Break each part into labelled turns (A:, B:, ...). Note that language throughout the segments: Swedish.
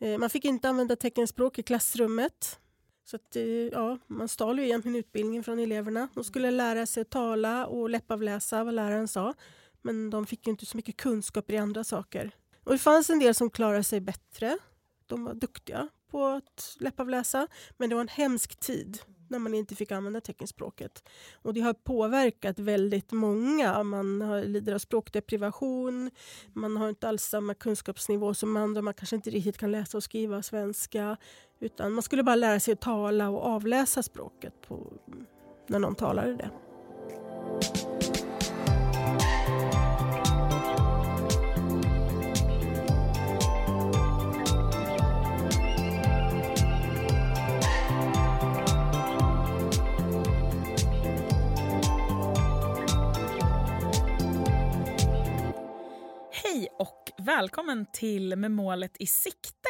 A: Eh, man fick inte använda teckenspråk i klassrummet. Så att, eh, ja, man stal ju egentligen utbildningen från eleverna. De skulle lära sig att tala och läppavläsa vad läraren sa. Men de fick inte så mycket kunskaper i andra saker. Och det fanns en del som klarade sig bättre. De var duktiga på att läppavläsa. Men det var en hemsk tid när man inte fick använda teckenspråket. Och det har påverkat väldigt många. Man har, lider av språkdeprivation, man har inte alls samma kunskapsnivå som andra, man kanske inte riktigt kan läsa och skriva svenska. Utan man skulle bara lära sig att tala och avläsa språket på, när någon talade det.
B: Hej och välkommen till Med målet i sikte.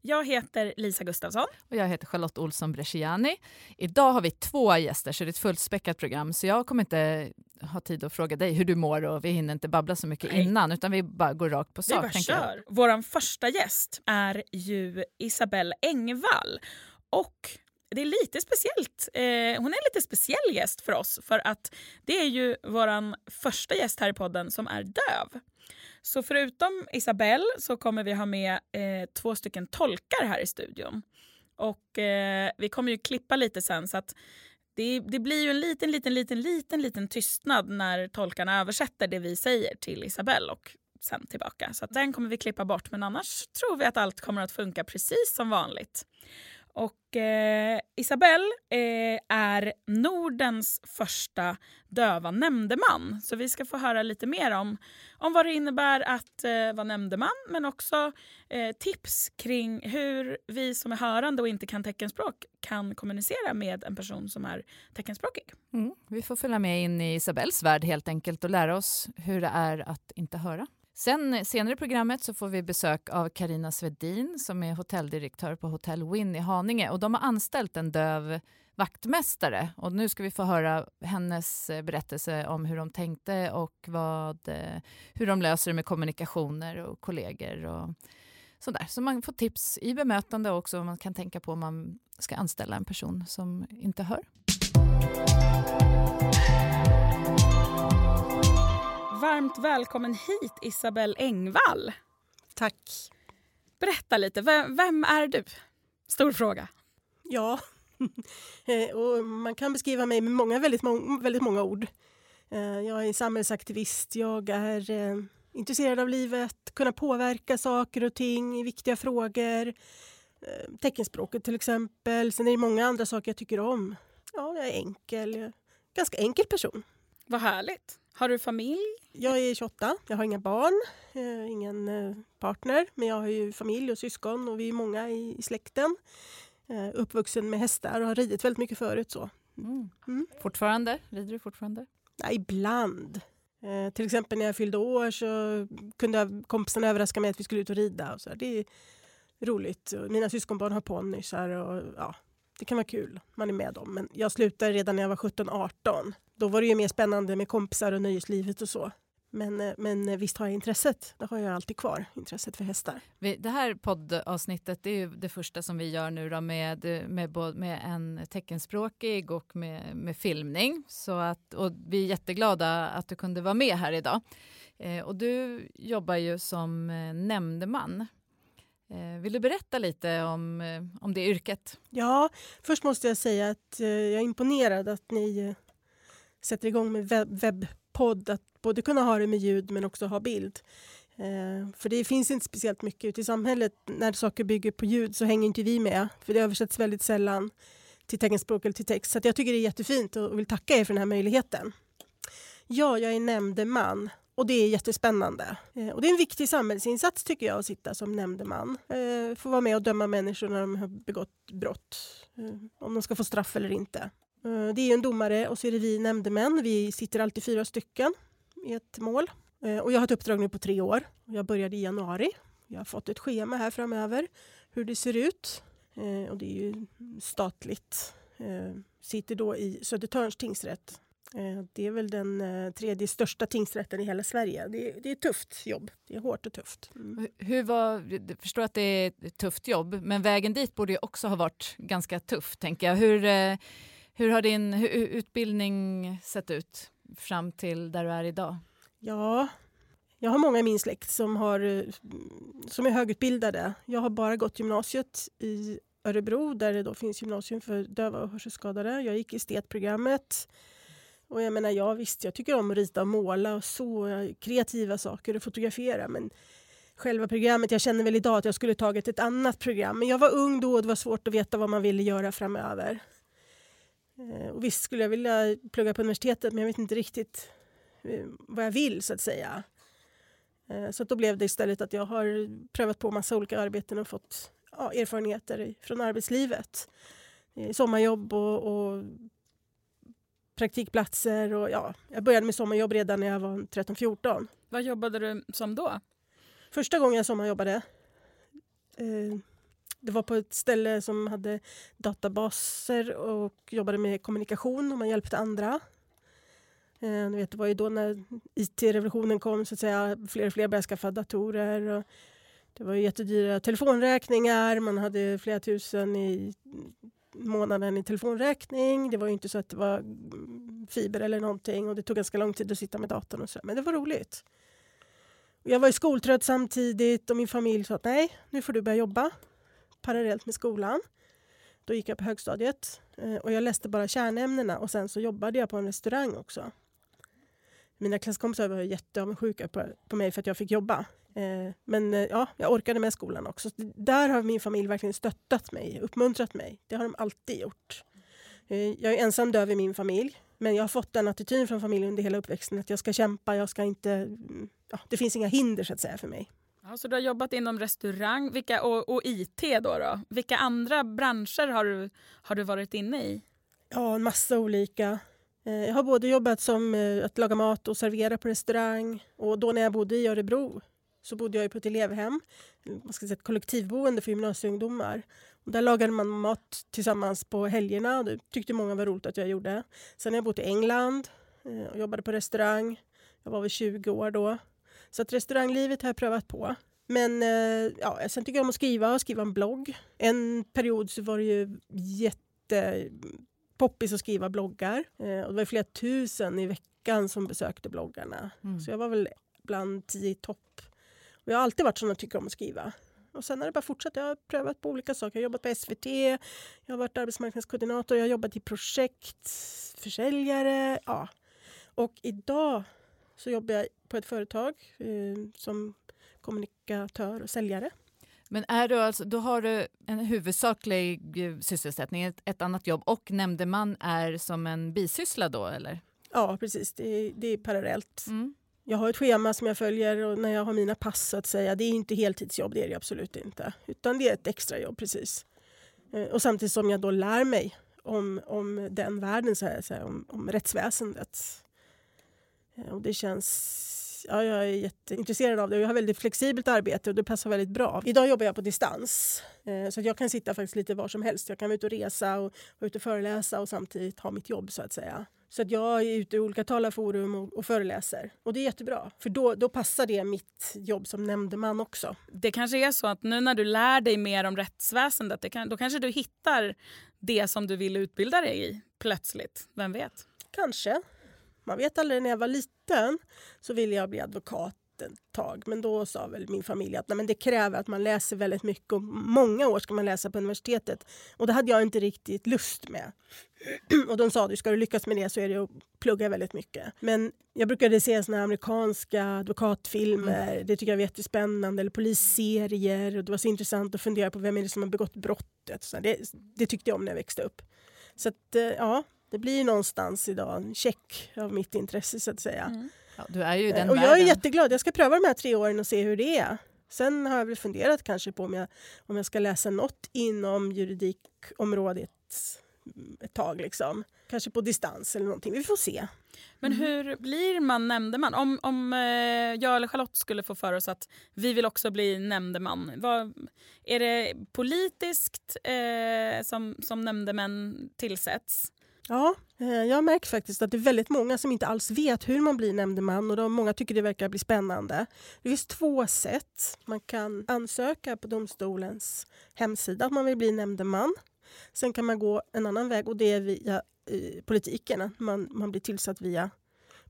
B: Jag heter Lisa Gustafsson.
C: Och jag heter Charlotte Olsson Bresciani. Idag har vi två gäster så det är ett fullspäckat program så jag kommer inte ha tid att fråga dig hur du mår och vi hinner inte babbla så mycket
B: Nej.
C: innan utan vi bara går rakt på
B: Vi
C: sak.
B: bara
C: tänker jag.
B: kör. Vår första gäst är ju Isabelle Engvall. Och det är lite speciellt. Eh, hon är en lite speciell gäst för oss för att det är ju vår första gäst här i podden som är döv. Så förutom Isabelle så kommer vi ha med eh, två stycken tolkar här i studion. Och eh, vi kommer ju klippa lite sen så att det, det blir ju en liten, liten, liten, liten, liten tystnad när tolkarna översätter det vi säger till Isabelle och sen tillbaka. Så att den kommer vi klippa bort men annars tror vi att allt kommer att funka precis som vanligt. Eh, Isabelle eh, är Nordens första döva nämndeman. Så vi ska få höra lite mer om, om vad det innebär att eh, vara nämndeman men också eh, tips kring hur vi som är hörande och inte kan teckenspråk kan kommunicera med en person som är teckenspråkig.
C: Mm. Vi får följa med in i Isabells värld helt enkelt och lära oss hur det är att inte höra. Sen eh, senare i programmet så får vi besök av Karina Svedin som är hotelldirektör på Hotell Win i Haninge och de har anställt en döv vaktmästare och nu ska vi få höra hennes eh, berättelse om hur de tänkte och vad, eh, hur de löser det med kommunikationer och kollegor och sådär. Så man får tips i bemötande och också vad man kan tänka på om man ska anställa en person som inte hör.
B: Varmt välkommen hit Isabelle Engvall.
A: Tack.
B: Berätta lite, vem, vem är du? Stor fråga.
A: Ja, Eh, och man kan beskriva mig med många, väldigt, väldigt många ord. Eh, Jag är samhällsaktivist, jag är eh, intresserad av livet, kunna påverka saker och ting i viktiga frågor. Teckenspråket till exempel. Sen är det många andra saker jag tycker om. Ja, jag är enkel. En ganska enkel person.
B: Vad härligt. Har du familj?
A: Jag är 28, jag har inga barn, eh, ingen eh, partner, men jag har ju familj och syskon och vi är många i, släkten. Eh, uppvuxen med hästar och har ridit väldigt mycket förut. Så.
C: Mm.
A: Mm.
C: Fortfarande? Rider du fortfarande?
A: Ja, ibland. Eh, till exempel när jag fyllde år så kunde jag- kompisarna överraska mig att vi skulle ut och rida. Och så. Det är roligt. Mina syskonbarn har ponnysar och ja, det kan vara kul. Man är med dem. Men jag slutade redan när jag var 17-18. Då var det ju mer spännande med kompisar och nöjeslivet och så. Men, eh, men eh, visst har jag intresset. Det har jag alltid kvar, intresset för hästar.
C: Det här poddavsnittet det är det första som vi gör nu då med, med, med en teckenspråkig och med, med filmning. Så att, och vi är jätteglada att du kunde vara med här idag. Eh, och du jobbar ju som eh, nämndeman. Eh, vill du berätta lite om, om det yrket?
A: Ja, först måste jag säga att jag är imponerad att ni sätter igång med webb webbpodd. Att både kunna ha det med ljud men också ha bild. Eh, för det finns inte speciellt mycket ute i samhället. När saker bygger på ljud så hänger inte vi med. För det översätts väldigt sällan till teckenspråk eller till text. Så att jag tycker det är jättefint och vill tacka er för den här möjligheten. Ja, jag är nämndeman. Och det är jättespännande. Eh, och det är en viktig samhällsinsats tycker jag att sitta som nämndeman. Eh, få vara med och döma människor när de har begått brott. Eh, om de ska få straff eller inte. Eh, det är en domare och så är det vi nämndemän. Vi sitter alltid fyra stycken i ett mål. Eh, och jag har ett uppdrag nu på tre år. Jag började i januari. Jag har fått ett schema här framöver hur det ser ut. Eh, och det är ju statligt. Jag sitter då i Södertörns tingsrätt det är väl den tredje största tingsrätten i hela Sverige. Det är, det är ett tufft jobb. Det är hårt och tufft. Mm.
C: Hur var, jag förstår att det är ett tufft jobb, men vägen dit borde ju också ha varit ganska tuff. tänker jag. Hur, eh, hur har din utbildning sett ut fram till där du är idag?
A: Ja, jag har många i min släkt som, har, eh, som är högutbildade. Jag har bara gått gymnasiet i Örebro där det då finns gymnasium för döva och hörselskadade. Jag gick estetprogrammet. Och jag menar, ja, visst, jag tycker om att rita och måla och så, kreativa saker och fotografera. Men själva programmet, jag känner väl idag att jag skulle tagit ett annat program. Men jag var ung då och det var svårt att veta vad man ville göra framöver. Eh, och visst skulle jag vilja plugga på universitetet men jag vet inte riktigt eh, vad jag vill så att säga. Eh, så då blev det istället att jag har prövat på massa olika arbeten och fått ja, erfarenheter från arbetslivet. Sommarjobb och, och praktikplatser. Och, ja, jag började med sommarjobb redan när jag var 13-14.
B: Vad jobbade du som då?
A: Första gången jag sommarjobbade eh, det var på ett ställe som hade databaser och jobbade med kommunikation och man hjälpte andra. Eh, vet, det var ju då när IT-revolutionen kom, så att säga, fler och fler började skaffa datorer. Och det var jättedyra telefonräkningar, man hade flera tusen i månaden i telefonräkning. Det var inte så att det var fiber eller någonting och det tog ganska lång tid att sitta med datorn och så. Men det var roligt. Jag var skoltrött samtidigt och min familj sa att nej, nu får du börja jobba parallellt med skolan. Då gick jag på högstadiet eh, och jag läste bara kärnämnena och sen så jobbade jag på en restaurang också. Mina klasskompisar var jätteavundsjuka på, på mig för att jag fick jobba. Eh, men eh, ja, jag orkade med skolan också. Där har min familj verkligen stöttat mig, uppmuntrat mig. Det har de alltid gjort. Jag är ensam döv i min familj. Men jag har fått den attityden från familjen under hela uppväxten att jag ska kämpa, jag ska inte... Mm, ja, det finns inga hinder så att säga för mig.
B: Ja, så du har jobbat inom restaurang vilka, och, och IT då, då? Vilka andra branscher har du, har du varit inne i?
A: Ja, en massa olika. Eh, jag har både jobbat som eh, att laga mat och servera på restaurang. Och då när jag bodde i Örebro så bodde jag på ett elevhem, man ska säga ett kollektivboende för gymnasieungdomar. Och där lagade man mat tillsammans på helgerna och det tyckte många var roligt att jag gjorde. Sen har jag bott i England eh, och jobbade på restaurang. Jag var väl 20 år då. Så att restauranglivet har jag prövat på. Men eh, ja, sen tycker jag om att skriva och skriva en blogg. En period så var det ju jättepoppis att skriva bloggar. Eh, och det var flera tusen i veckan som besökte bloggarna. Mm. Så jag var väl bland tio i topp. Och jag har alltid varit sån som tycker om att skriva. Och sen har det bara fortsatt. Jag har prövat på olika saker. Jag har jobbat på SVT, jag har varit arbetsmarknadskoordinator, jag har jobbat i projekt, försäljare. Ja. Och idag så jobbar jag på ett företag eh, som kommunikatör och säljare.
C: Men är du alltså, då har du en huvudsaklig eh, sysselsättning, ett, ett annat jobb och nämndeman är som en bisyssla då eller?
A: Ja precis, det, det är parallellt. Mm. Jag har ett schema som jag följer och när jag har mina pass att säga. Det är inte heltidsjobb, det är det absolut inte. Utan det är ett extrajobb precis. Eh, och samtidigt som jag då lär mig om, om den världen, så här, så här, om, om rättsväsendet. Och det känns... Ja, jag är jätteintresserad av det. Jag har väldigt flexibelt arbete och det passar väldigt bra. Idag jobbar jag på distans. Eh, så jag kan sitta faktiskt lite var som helst. Jag kan vara ute och resa och vara ute och föreläsa och samtidigt ha mitt jobb så att säga. Så att jag är ute i olika talarforum och, och föreläser. Och det är jättebra, för då, då passar det mitt jobb som nämndeman också.
B: Det kanske är så att nu när du lär dig mer om rättsväsendet, det kan, då kanske du hittar det som du vill utbilda dig i plötsligt. Vem vet?
A: Kanske. Man vet aldrig. När jag var liten så ville jag bli advokat ett tag. Men då sa väl min familj att nej, men det kräver att man läser väldigt mycket och många år ska man läsa på universitetet. Och det hade jag inte riktigt lust med. och de sa att ska du lyckas med det så är det att plugga väldigt mycket. Men jag brukade se såna amerikanska advokatfilmer. Mm. Det tycker jag var jättespännande. Eller polisserier. Och det var så intressant att fundera på vem är det som har begått brottet. Så det, det tyckte jag om när jag växte upp. Så att, eh, ja, det blir någonstans idag en check av mitt intresse så att säga. Mm.
C: Ja, du är ju den
A: och jag är jätteglad. Jag ska pröva de här tre åren och se hur det är. Sen har jag väl funderat kanske på om jag, om jag ska läsa något inom juridikområdet ett tag. Liksom. Kanske på distans eller någonting. Vi får se.
B: Men mm. hur blir man nämndeman? Om, om eh, jag eller Charlotte skulle få för oss att vi vill också bli nämndeman. Vad, är det politiskt eh, som, som nämndemän tillsätts?
A: Ja, eh, jag märker faktiskt att det är väldigt många som inte alls vet hur man blir nämndeman och de, många tycker det verkar bli spännande. Det finns två sätt. Man kan ansöka på domstolens hemsida att man vill bli nämndeman. Sen kan man gå en annan väg och det är via eh, politiken. Man, man blir tillsatt via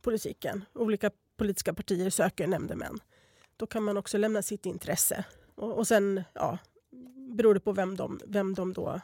A: politiken. Olika politiska partier söker nämndemän. Då kan man också lämna sitt intresse. Och, och sen ja, beror det på vem de, vem de då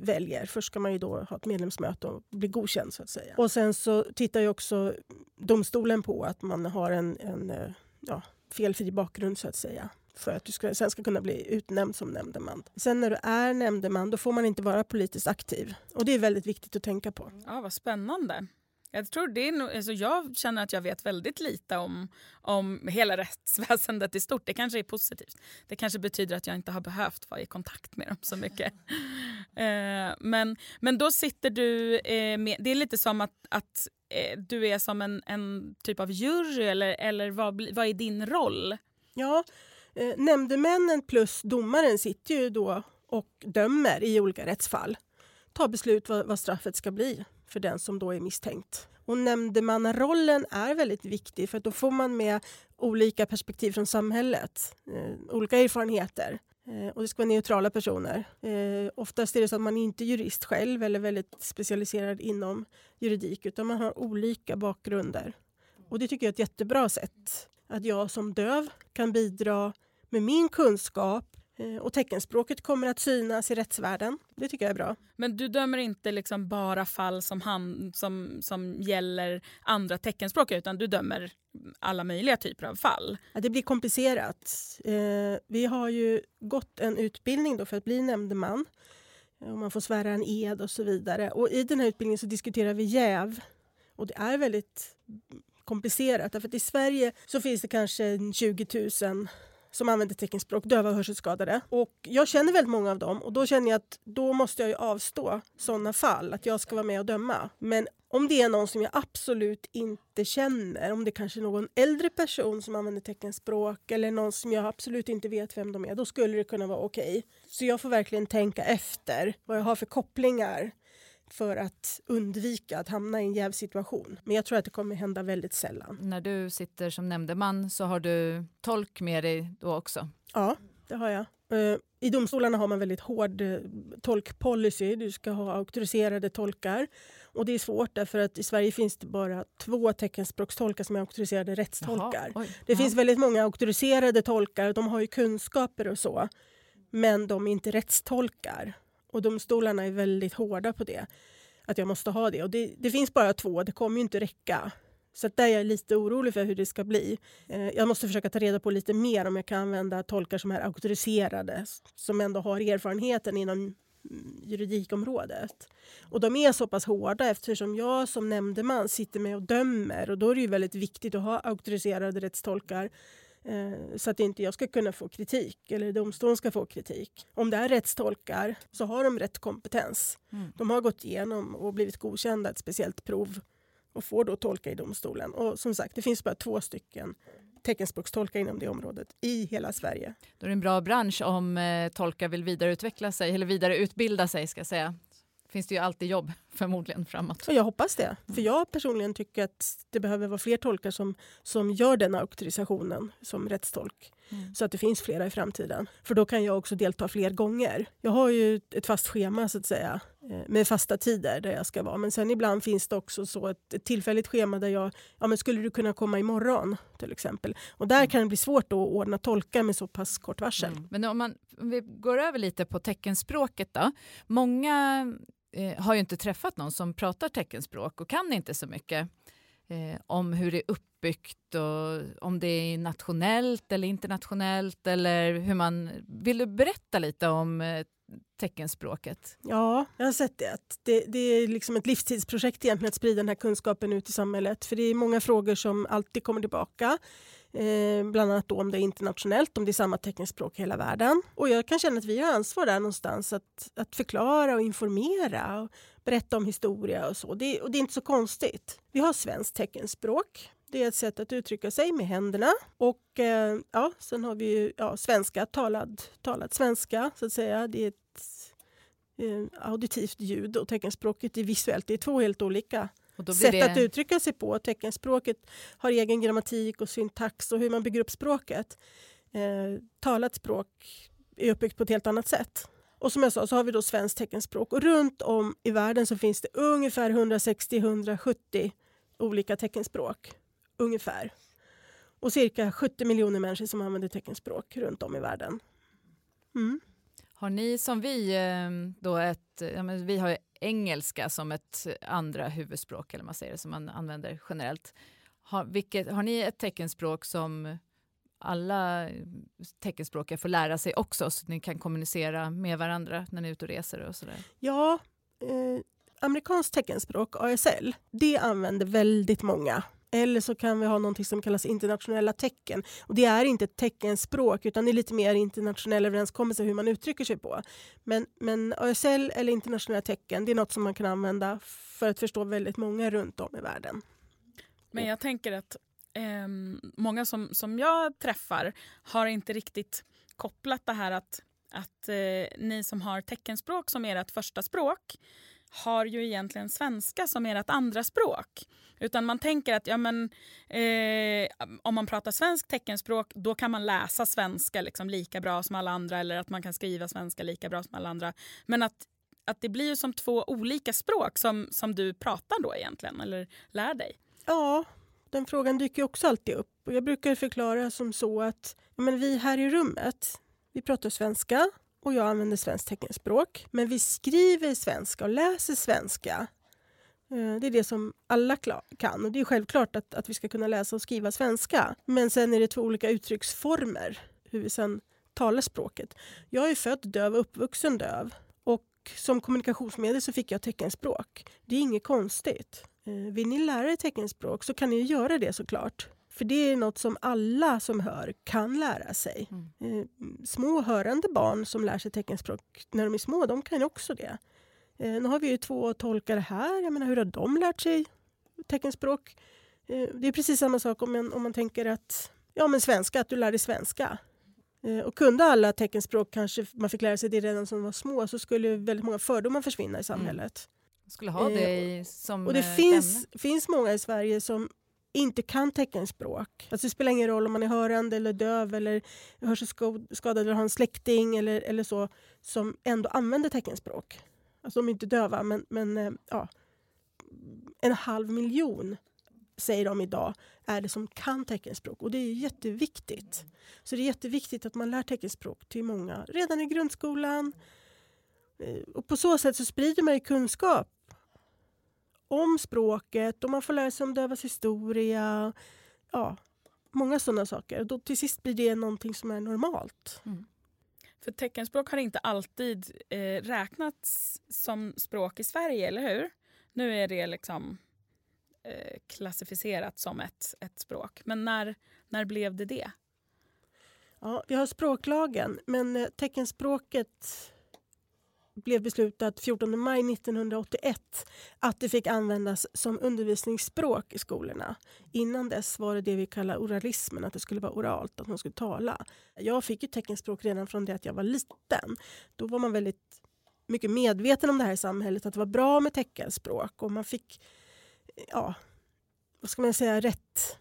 A: väljer. Först ska man ju då ha ett medlemsmöte och bli godkänd. så att säga. Och sen så tittar ju också domstolen på att man har en, en eh, ja, felfri bakgrund så att säga för att du ska, sen ska kunna bli utnämnd som nämndeman. Sen när du är nämndeman då får man inte vara politiskt aktiv. Och det är väldigt viktigt att tänka på.
B: Ja, vad spännande. Jag, tror det är nog, alltså jag känner att jag vet väldigt lite om, om hela rättsväsendet i stort. Det kanske är positivt. Det kanske betyder att jag inte har behövt vara i kontakt med dem så mycket. eh, men, men då sitter du eh, med... Det är lite som att, att eh, du är som en, en typ av jury eller, eller vad, vad är din roll?
A: Ja, eh, nämndemännen plus domaren sitter ju då och dömer i olika rättsfall. Tar beslut vad, vad straffet ska bli för den som då är misstänkt. Och nämndemannarollen är väldigt viktig för då får man med olika perspektiv från samhället, eh, olika erfarenheter. Eh, och det ska vara neutrala personer. Eh, oftast är det så att man inte är jurist själv eller väldigt specialiserad inom juridik utan man har olika bakgrunder. Och det tycker jag är ett jättebra sätt. Att jag som döv kan bidra med min kunskap och teckenspråket kommer att synas i rättsvärlden. Det tycker jag är bra.
B: Men du dömer inte liksom bara fall som, hand, som, som gäller andra teckenspråk utan du dömer alla möjliga typer av fall?
A: Ja, det blir komplicerat. Eh, vi har ju gått en utbildning då för att bli nämndeman. Och man får svära en ed och så vidare. Och I den här utbildningen så diskuterar vi jäv. Och det är väldigt komplicerat. Därför I Sverige så finns det kanske 20 000 som använder teckenspråk, döva och hörselskadade. Och jag känner väldigt många av dem och då känner jag att då måste jag avstå sådana fall, att jag ska vara med och döma. Men om det är någon som jag absolut inte känner, om det kanske är någon äldre person som använder teckenspråk eller någon som jag absolut inte vet vem de är, då skulle det kunna vara okej. Okay. Så jag får verkligen tänka efter vad jag har för kopplingar för att undvika att hamna i en jävsituation. Men jag tror att det kommer hända väldigt sällan.
C: När du sitter som nämndeman så har du tolk med dig då också?
A: Ja, det har jag. Eh, I domstolarna har man väldigt hård eh, tolkpolicy. Du ska ha auktoriserade tolkar. Och Det är svårt därför att i Sverige finns det bara två teckenspråkstolkar som är auktoriserade rättstolkar. Jaha, det ja. finns väldigt många auktoriserade tolkar. De har ju kunskaper och så. Men de är inte rättstolkar. Och domstolarna är väldigt hårda på det. Att jag måste ha det. Och det, det finns bara två, det kommer ju inte räcka. Så där är jag lite orolig för hur det ska bli. Eh, jag måste försöka ta reda på lite mer om jag kan använda tolkar som är auktoriserade, som ändå har erfarenheten inom juridikområdet. Och de är så pass hårda eftersom jag som nämndeman sitter med och dömer och då är det ju väldigt viktigt att ha auktoriserade rättstolkar så att inte jag ska kunna få kritik eller domstolen ska få kritik. Om det är rättstolkar så har de rätt kompetens. Mm. De har gått igenom och blivit godkända ett speciellt prov och får då tolka i domstolen. Och som sagt, det finns bara två stycken teckenspråkstolkar inom det området i hela Sverige.
C: Då är det en bra bransch om eh, tolkar vill vidareutveckla sig eller vidareutbilda sig ska säga finns det ju alltid jobb förmodligen framåt.
A: Och jag hoppas det. För jag personligen tycker att det behöver vara fler tolkar som, som gör den auktorisationen som rättstolk. Mm. Så att det finns flera i framtiden. För då kan jag också delta fler gånger. Jag har ju ett fast schema så att säga eh, med fasta tider där jag ska vara. Men sen ibland finns det också så ett, ett tillfälligt schema där jag, ja men skulle du kunna komma imorgon till exempel. Och där mm. kan det bli svårt att ordna tolkar med så pass kort varsel. Mm.
C: Men om, man, om vi går över lite på teckenspråket då. Många eh, har ju inte träffat någon som pratar teckenspråk och kan inte så mycket eh, om hur det är uppbyggt och om det är nationellt eller internationellt eller hur man... Vill du berätta lite om eh, teckenspråket?
A: Ja, jag har sett det. Det, det är liksom ett livstidsprojekt egentligen att sprida den här kunskapen ut i samhället. För det är många frågor som alltid kommer tillbaka. Eh, bland annat då om det är internationellt, om det är samma teckenspråk i hela världen. Och jag kan känna att vi har ansvar där någonstans att, att förklara och informera och berätta om historia och så. Det, och det är inte så konstigt. Vi har svenskt teckenspråk. Det är ett sätt att uttrycka sig med händerna. Och eh, ja, sen har vi ju ja, svenska, talad, talad svenska så att säga. Det är ett eh, auditivt ljud och teckenspråket är visuellt. Det är två helt olika sätt
C: det...
A: att uttrycka sig på. Teckenspråket har egen grammatik och syntax och hur man bygger upp språket. Eh, talat språk är uppbyggt på ett helt annat sätt. Och som jag sa så har vi då svenskt teckenspråk och runt om i världen så finns det ungefär 160-170 olika teckenspråk. Ungefär. Och cirka 70 miljoner människor som använder teckenspråk runt om i världen. Mm.
C: Har ni som vi eh, då ett, ja, men vi har engelska som ett andra huvudspråk eller man säger det som man använder generellt. Har, vilket, har ni ett teckenspråk som alla teckenspråkiga får lära sig också så att ni kan kommunicera med varandra när ni är ute och reser och sådär?
A: Ja, eh, amerikanskt teckenspråk, ASL, det använder väldigt många. Eller så kan vi ha något som kallas internationella tecken. Och det är inte ett teckenspråk utan det är lite mer internationella överenskommelser hur man uttrycker sig på. Men, men ASL eller internationella tecken det är något som man kan använda för att förstå väldigt många runt om i världen.
B: Men jag tänker att eh, många som, som jag träffar har inte riktigt kopplat det här att, att eh, ni som har teckenspråk som ert första språk har ju egentligen svenska som ert andra språk. Utan man tänker att ja, men, eh, om man pratar svensk teckenspråk då kan man läsa svenska liksom lika bra som alla andra eller att man kan skriva svenska lika bra som alla andra. Men att, att det blir ju som två olika språk som, som du pratar då egentligen eller lär dig.
A: Ja, den frågan dyker också alltid upp. Och jag brukar förklara som så att men vi här i rummet, vi pratar svenska och jag använder svenskt teckenspråk. Men vi skriver svenska och läser svenska. Eh, det är det som alla kan och det är självklart att, att vi ska kunna läsa och skriva svenska. Men sen är det två olika uttrycksformer hur vi sen talar språket. Jag är född döv och uppvuxen döv och som kommunikationsmedel så fick jag teckenspråk. Det är inget konstigt. Eh, vill ni lära er teckenspråk så kan ni göra det såklart. För det är något som alla som hör kan lära sig. Mm. Eh, små hörande barn som lär sig teckenspråk när de är små, de kan också det. Eh, nu har vi ju två tolkare här. Jag menar, hur har de lärt sig teckenspråk? Eh, det är precis samma sak om man, om man tänker att ja, men svenska, att du lär dig svenska. Och kunde alla teckenspråk, kanske man fick lära sig det redan som var små, så skulle väldigt många fördomar försvinna i samhället.
C: Mm. Skulle ha det som
A: Och det finns, finns många i Sverige som inte kan teckenspråk. Alltså det spelar ingen roll om man är hörande eller döv eller hörselskadad eller har en släkting eller, eller så som ändå använder teckenspråk. Alltså de är inte döva, men, men eh, ja, en halv miljon säger de idag, är det som kan teckenspråk. Och det är jätteviktigt. Så det är jätteviktigt att man lär teckenspråk till många redan i grundskolan. Eh, och på så sätt så sprider man kunskap om språket och man får lära sig om dövas historia. Ja, många sådana saker. Då till sist blir det någonting som är normalt. Mm.
B: För teckenspråk har inte alltid eh, räknats som språk i Sverige, eller hur? Nu är det liksom eh, klassificerat som ett, ett språk. Men när, när blev det det?
A: Ja, vi har språklagen, men eh, teckenspråket blev beslutat 14 maj 1981 att det fick användas som undervisningsspråk i skolorna. Innan dess var det det vi kallar oralismen, att det skulle vara oralt, att man skulle tala. Jag fick ju teckenspråk redan från det att jag var liten. Då var man väldigt mycket medveten om det här i samhället, att det var bra med teckenspråk och man fick, ja, vad ska man säga, rätt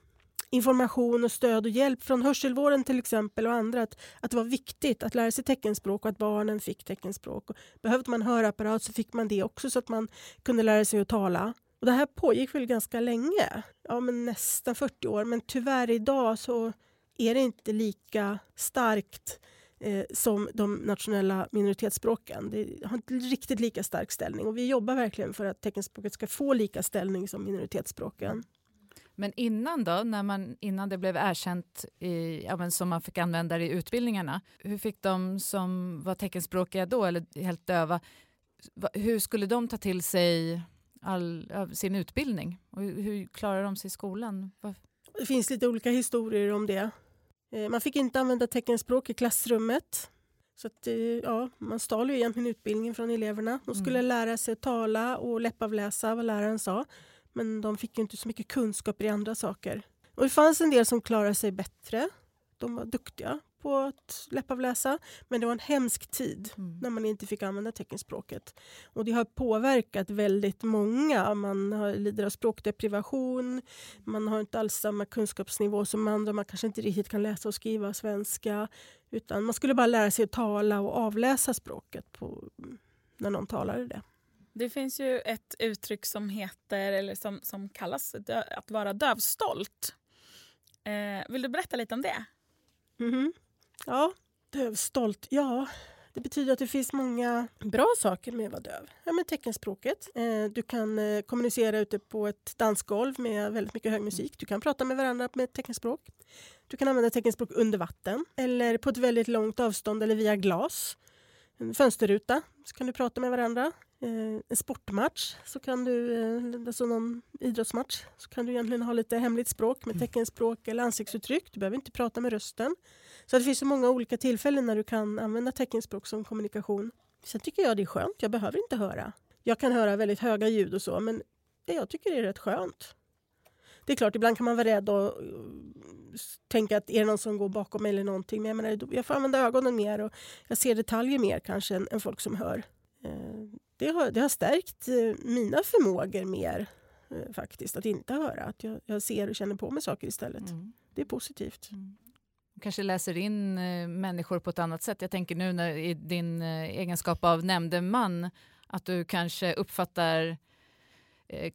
A: information och stöd och hjälp från hörselvården till exempel och andra. Att, att det var viktigt att lära sig teckenspråk och att barnen fick teckenspråk. Och behövde man hörapparat så fick man det också så att man kunde lära sig att tala. Och det här pågick väl ganska länge, ja, men nästan 40 år. Men tyvärr idag så är det inte lika starkt eh, som de nationella minoritetsspråken. Det har inte riktigt lika stark ställning och vi jobbar verkligen för att teckenspråket ska få lika ställning som minoritetsspråken.
C: Men innan då, när man, innan det blev erkänt i, ja, som man fick använda det i utbildningarna, hur fick de som var teckenspråkiga då, eller helt döva, hur skulle de ta till sig all, sin utbildning? Och hur klarar de sig i skolan?
A: Det finns lite olika historier om det. Eh, man fick inte använda teckenspråk i klassrummet. Så att, eh, ja, man stal ju egentligen utbildningen från eleverna. De skulle mm. lära sig tala och läppavläsa vad läraren sa. Men de fick inte så mycket kunskaper i andra saker. Och det fanns en del som klarade sig bättre. De var duktiga på att läppavläsa. Men det var en hemsk tid
C: Mm.
A: när man inte fick använda teckenspråket. Och det har påverkat väldigt många. Man har, lider av språkdeprivation, man har inte alls samma kunskapsnivå som andra. Man kanske inte riktigt kan läsa och skriva svenska. Utan man skulle bara lära sig att tala och avläsa språket på, när någon talade det.
B: Det finns ju ett uttryck som heter, eller som, som kallas dö, att vara dövstolt. Eh, vill du berätta lite om det?
A: Mhm. Ja, dövstolt. Ja, det betyder att det finns många bra saker med att vara döv. Ja, med teckenspråket. Eh, du kan eh, kommunicera ute på ett dansgolv med väldigt mycket hög musik. Du kan prata med varandra med teckenspråk. Du kan använda teckenspråk under vatten eller på ett väldigt långt avstånd eller via glas. En fönsterruta så kan du prata med varandra. Eh, en sportmatch, så kan du, eh, alltså någon idrottsmatch, så kan du egentligen ha lite hemligt språk med teckenspråk eller ansiktsuttryck. Du behöver inte prata med rösten. Så det finns så många olika tillfällen när du kan använda teckenspråk som kommunikation. Sen tycker jag det är skönt, jag behöver inte höra. Jag kan höra väldigt höga ljud och så, men det jag tycker det är rätt skönt. Det är klart, ibland kan man vara rädd och s- tänka att är det någon som går bakom mig eller någonting. Men jag, menar, jag får använda ögonen mer och jag ser detaljer mer kanske än, än folk som hör. Det, har, det har stärkt eh, mina förmågor mer eh, faktiskt, att inte höra. Att jag, jag ser och känner på mig saker istället.
C: Mm.
A: Det är positivt.
C: Mm. kanske läser in eh, människor på ett annat sätt. Jag tänker nu när, i din egenskap av nämndeman att du kanske uppfattar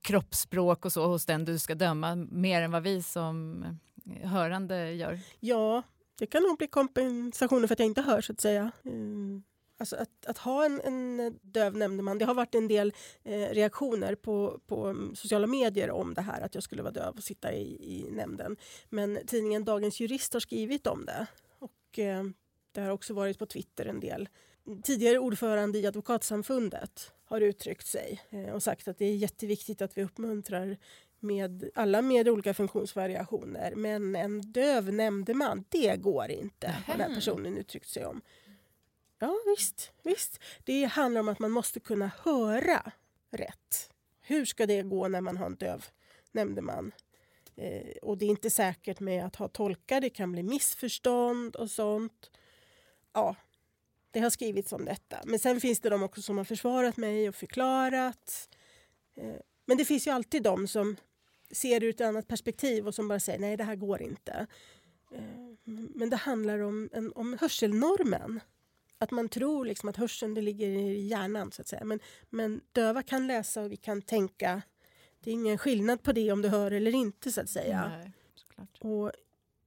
C: kroppsspråk och så hos den du ska döma mer än vad vi som hörande gör.
A: Ja, det kan nog bli kompensationer för att jag inte hör så att säga. Mm. Alltså att, att ha en, en döv nämndeman, det har varit en del eh, reaktioner på, på mm, sociala medier om det här att jag skulle vara döv och sitta i, i nämnden. Men tidningen Dagens Jurist har skrivit om det och eh, det har också varit på Twitter en del. Tidigare ordförande i Advokatsamfundet har uttryckt sig eh, och sagt att det är jätteviktigt att vi uppmuntrar med alla med olika funktionsvariationer. Men en döv nämndeman, det går inte. Har den här personen uttryckt sig om. Ja visst, visst. Det handlar om att man måste kunna höra rätt. Hur ska det gå när man har en döv nämndeman? Eh, och det är inte säkert med att ha tolkar, det kan bli missförstånd och sånt. Ja, det har skrivits om detta. Men sen finns det de också som har försvarat mig och förklarat. Eh, men det finns ju alltid de som ser det ur ett annat perspektiv och som bara säger nej det här går inte. Eh, Men det handlar om, en, om hörselnormen. Att man tror liksom att hörseln det ligger i hjärnan så att säga. Men, men döva kan läsa och vi kan tänka. Det är ingen skillnad på det om du hör eller inte så att säga.
C: Nej.
A: Och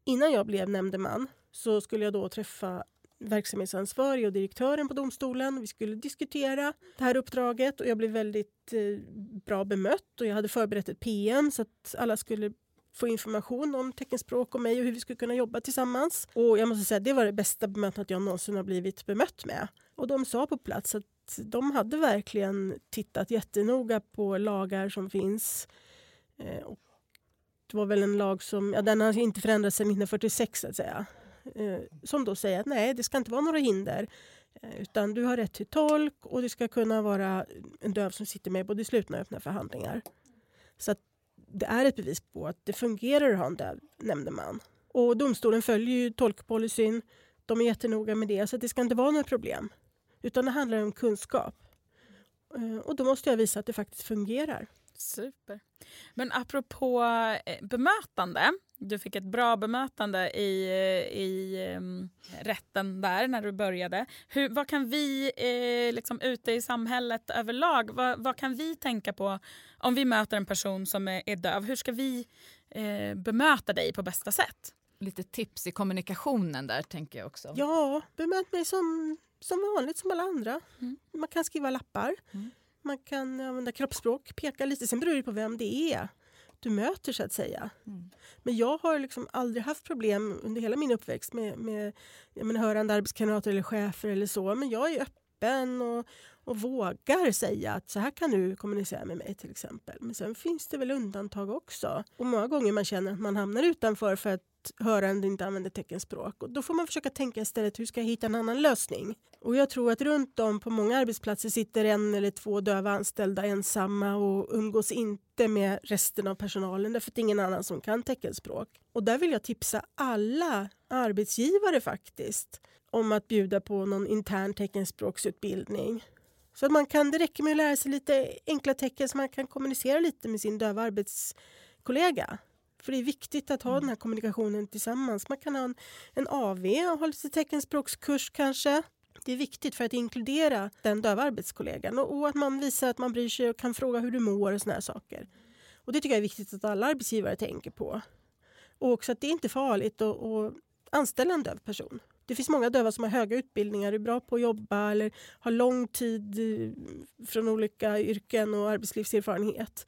A: innan jag blev nämndeman så skulle jag då träffa verksamhetsansvarig och direktören på domstolen. Vi skulle diskutera det här uppdraget och jag blev väldigt eh, bra bemött och jag hade förberett ett PM så att alla skulle få information om teckenspråk och mig och hur vi skulle kunna jobba tillsammans. Och jag måste säga det var det bästa bemötandet jag någonsin har blivit bemött med. Och de sa på plats att de hade verkligen tittat jättenoga på lagar som finns. Eh, och det var väl en lag som ja, den har inte förändrats sedan 1946 så att säga. Eh, som då säger att nej, det ska inte vara några hinder. Eh, utan du har rätt till tolk och det ska kunna vara en döv som sitter med både i slutna och öppna förhandlingar. Så att det är ett bevis på att det fungerar att ha en döv nämndeman. Och domstolen följer ju tolkpolicyn. De är jättenoga med det, så det ska inte vara några problem. Utan det handlar om kunskap. Eh, och då måste jag visa att det faktiskt fungerar.
B: Super. Men apropå eh, bemötande. Du fick ett bra bemötande i, eh, i em, rätten där när du började. Hur, vad kan vi eh, liksom ute i samhället överlag, vad, vad kan vi tänka på om vi möter en person som är, är döv? Hur ska vi eh, bemöta dig på bästa sätt?
C: Lite tips i kommunikationen där tänker jag också.
A: Ja, bemöt mig som, som vanligt som alla andra.
B: Mm.
A: Man kan skriva lappar.
C: Mm.
A: Man kan använda kroppsspråk, peka lite. Sen beror det på vem det är du möter så att säga.
C: Mm.
A: Men jag har liksom aldrig haft problem under hela min uppväxt med, med jag menar, hörande arbetskamrater eller chefer eller så. Men jag är öppen och, och vågar säga att så här kan du kommunicera med mig till exempel. Men sen finns det väl undantag också. Och många gånger man känner att man hamnar utanför för att hörande inte använder teckenspråk. Och då får man försöka tänka istället hur ska jag hitta en annan lösning? Och jag tror att runt om på många arbetsplatser sitter en eller två döva anställda ensamma och umgås inte med resten av personalen därför att det är ingen annan som kan teckenspråk. Och där vill jag tipsa alla arbetsgivare faktiskt om att bjuda på någon intern teckenspråksutbildning. Så att man kan, det räcker med att lära sig lite enkla tecken så man kan kommunicera lite med sin döva arbetskollega. För det är viktigt att ha mm. den här kommunikationen tillsammans. Man kan ha en, en AV och ha lite teckenspråkskurs kanske. Det är viktigt för att inkludera den döva arbetskollegan och, och att man visar att man bryr sig och kan fråga hur du mår och såna här saker. Och det tycker jag är viktigt att alla arbetsgivare tänker på. Och också att det är inte farligt att, att anställa en döv person. Det finns många döva som har höga utbildningar, är bra på att jobba eller har lång tid eh, från olika yrken och arbetslivserfarenhet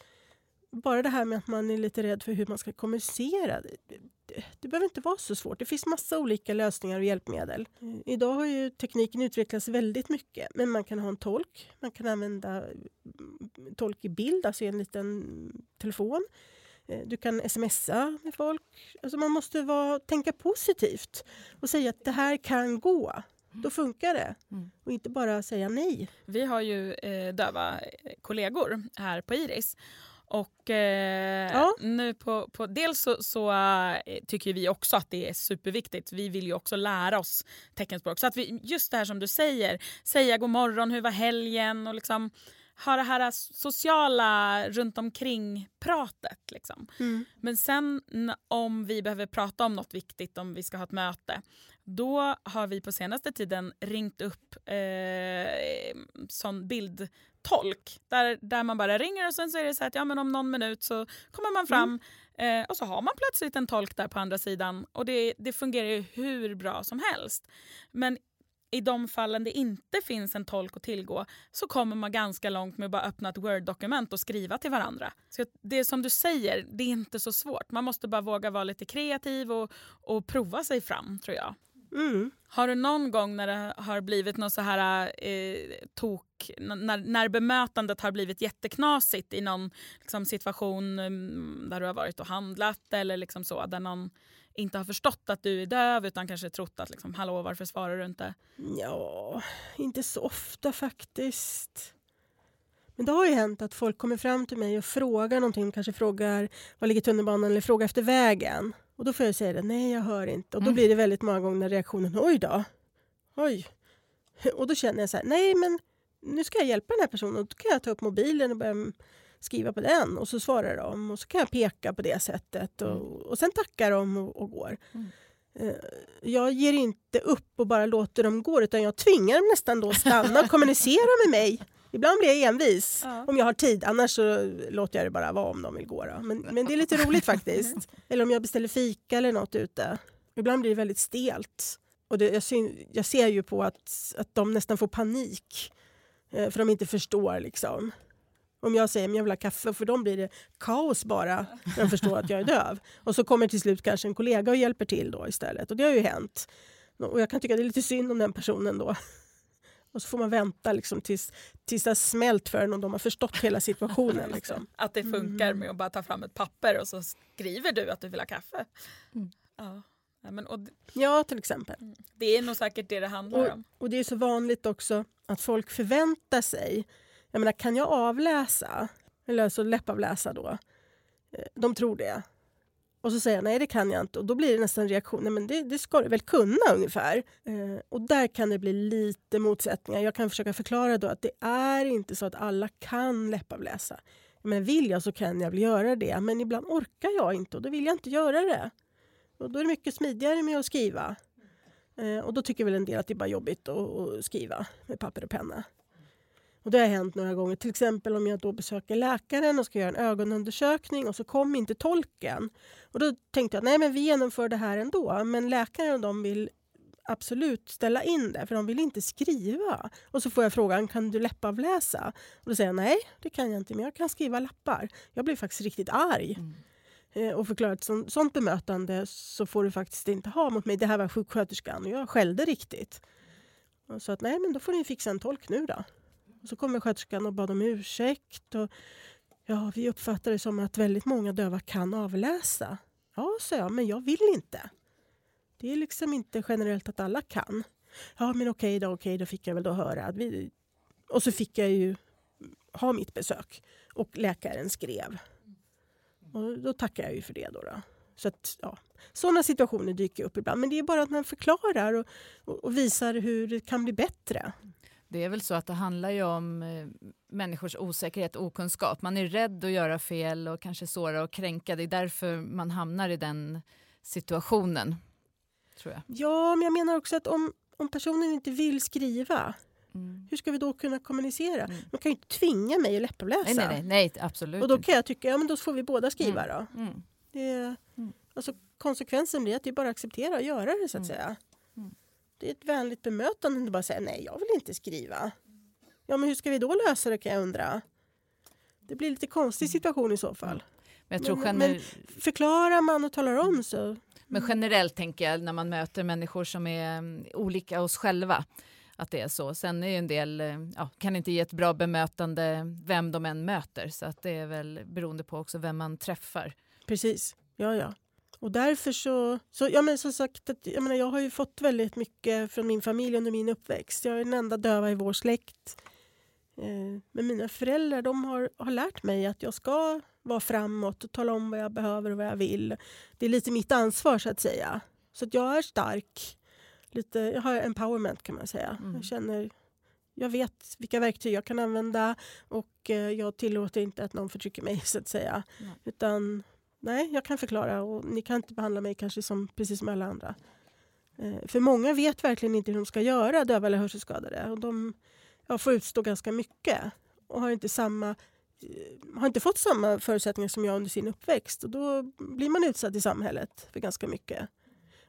A: bara det här med att man är lite rädd för hur man ska kommunicera. Det, det, behöver inte vara så svårt. Det finns massa olika lösningar och hjälpmedel. Eh, idag har ju tekniken utvecklats väldigt mycket. Men man kan ha en tolk. Man kan använda mm, tolk i bild, alltså i en liten telefon. Eh, du kan smsa med folk. Alltså man måste vara, tänka positivt och säga att det här kan gå. Då funkar det. Mm. Och inte bara säga nej.
B: Vi har ju eh, döva kollegor här på Iris. Och eh, ja. nu på, på dels så, så uh, tycker vi också att det är superviktigt. Vi vill ju också lära oss teckenspråk. Så att vi, just det här som du säger, säga god morgon, hur var helgen och liksom ha det här sociala runt omkring pratet. Liksom. Mm. Men sen om vi behöver prata om något viktigt, om vi ska ha ett möte, då har vi på senaste tiden ringt upp eh, sån bildtolk där, där man bara ringer och sen så är det så att ja, men om någon minut så kommer man fram mm. eh, och så har man plötsligt en tolk där på andra sidan och det, det fungerar ju hur bra som helst. Men i de fallen det inte finns en tolk att tillgå så kommer man ganska långt med att bara öppna ett Word-dokument och skriva till varandra. Så det är som du säger, det är inte så svårt. Man måste bara våga vara lite kreativ och, och prova sig fram tror jag. Mm. Har du någon gång när det har blivit någon så här eh, tok, när, när bemötandet har blivit jätteknasigt i någon liksom, situation um, där du har varit och handlat eller liksom så, där någon inte har förstått att du är döv utan kanske trott att liksom, hallå varför svarar du inte?
A: Ja, inte så ofta faktiskt. Men det har ju hänt att folk kommer fram till mig och frågar någonting, kanske frågar var ligger tunnelbanan eller frågar efter vägen. Och då får jag säga det, nej jag hör inte. Och då mm. blir det väldigt många gånger reaktionen, oj då, oj. Och då känner jag så här, nej men nu ska jag hjälpa den här personen. Och då kan jag ta upp mobilen och börja skriva på den och så svarar de och så kan jag peka på det sättet och, mm. och sen tackar de och, och går. Mm. Uh, jag ger inte upp och bara låter dem gå utan jag tvingar dem nästan då att stanna och kommunicera med mig. Ibland blir jag envis ja. om jag har tid, annars så låter jag det bara vara om de vill gå. Men, men det är lite roligt faktiskt. Eller om jag beställer fika eller något ute. Ibland blir det väldigt stelt. Och det, jag, syn, jag ser ju på att, att de nästan får panik eh, för de inte förstår. Liksom. Om jag säger att jag vill ha kaffe, för dem blir det kaos bara när de förstår att jag är döv. Och så kommer till slut kanske en kollega och hjälper till då istället. Och det har ju hänt. Och jag kan tycka det är lite synd om den personen då. Och så får man vänta liksom tills, tills det har smält för en och de har förstått hela situationen. Liksom.
B: Att det funkar mm. med att bara ta fram ett papper och så skriver du att du vill ha kaffe. Mm. Ja. Ja, men, och,
A: ja, till exempel.
B: Mm. Det är nog säkert det det handlar
A: och,
B: om.
A: Och det är så vanligt också att folk förväntar sig jag menar, kan jag avläsa, eller alltså läppavläsa då? Eh, de tror det. Och så säger jag nej det kan jag inte och då blir det nästan en reaktion, nej men det, det ska du väl kunna ungefär. Eh, och där kan det bli lite motsättningar. Jag kan försöka förklara då att det är inte så att alla kan läppavläsa. Men vill jag så kan jag väl göra det, men ibland orkar jag inte och då vill jag inte göra det. Och då är det mycket smidigare med att skriva. Eh, och då tycker väl en del att det är bara jobbigt att, att skriva med papper och penna. Och det har hänt några gånger. Till exempel om jag då besöker läkaren och ska göra en ögonundersökning och så kom inte tolken. Och då tänkte jag nej vi genomför det här ändå. Men läkaren och de vill absolut ställa in det för de vill inte skriva. Och så får jag frågan kan du läppavläsa? Och då säger jag nej det kan jag inte men jag kan skriva lappar. Jag blir faktiskt riktigt arg. Mm eh, och förklarar att sånt, sånt bemötande så får du faktiskt inte ha mot mig. Det här var sjuksköterskan och jag skällde riktigt. och sa att nej men då får ni fixa en tolk nu då. Och så kommer sköterskan och bad om ursäkt. Och, ja, vi uppfattar det som att väldigt många döva kan avläsa. Ja, sa jag, men jag vill inte. Det är liksom inte generellt att alla kan. Ja, men okej då, okej, då fick jag väl då höra. Att vi... Och så fick jag ju ha mitt besök. Och läkaren skrev. Och då tackar jag ju för det. Då, då. Så att, ja, sådana situationer dyker upp ibland. Men det är bara att man förklarar och, och, och visar hur det kan bli bättre.
C: Det är väl så att det handlar ju om eh, människors osäkerhet och okunskap. Man är rädd att göra fel och kanske såra och kränka. Det är därför man hamnar i den situationen. Tror jag.
A: Ja, men jag menar också att om, om personen inte vill skriva
C: Mm.
A: hur ska vi då kunna kommunicera?
C: Mm.
A: De kan ju inte tvinga mig att läppläsa.
C: Nej, nej, nej, absolut
A: Och då kan jag tycka, ja men då får vi båda skriva då.
C: Mm.
A: Det,
C: Mm.
A: alltså, konsekvensen blir att det är bara att acceptera och göra det så att
C: Mm.
A: säga.
C: Mm.
A: Det är ett vänligt bemötande att bara säga nej, jag vill inte skriva. Ja, men hur ska vi då lösa det kan jag undra. Det blir lite konstig situation i så fall.
C: Men jag tror
A: Men-
C: gener-
A: Förklarar man och talar om så...
C: Men generellt tänker jag när man möter människor som är mm, olika oss själva att det är så. Sen är ju en del, eh, ja, kan inte ge ett bra bemötande vem de än möter så att det är väl beroende på också vem man träffar.
A: Precis, ja ja. Och därför så, så ja men som sagt, att, jag, menar, jag har ju fått väldigt mycket från min familj under min uppväxt. Jag är den enda döva i vår släkt. Eh, men mina föräldrar de har, har lärt mig att jag ska vara framåt och tala om vad jag behöver och vad jag vill. Det är lite mitt ansvar så att säga. Så att jag är stark. Lite, jag har empowerment kan man säga.
C: Mm.
A: Jag känner jag vet vilka verktyg jag kan använda och eh, jag tillåter inte att någon förtrycker mig så att säga.
C: Nej.
A: Utan nej, jag kan förklara och ni kan inte behandla mig kanske som, precis som alla andra. Eh, för många vet verkligen inte hur de ska göra, döva eller hörselskadade. Och de ja, får utstå ganska mycket och har inte, samma, eh, har inte fått samma förutsättningar som jag under sin uppväxt. Och då blir man utsatt i samhället för ganska mycket.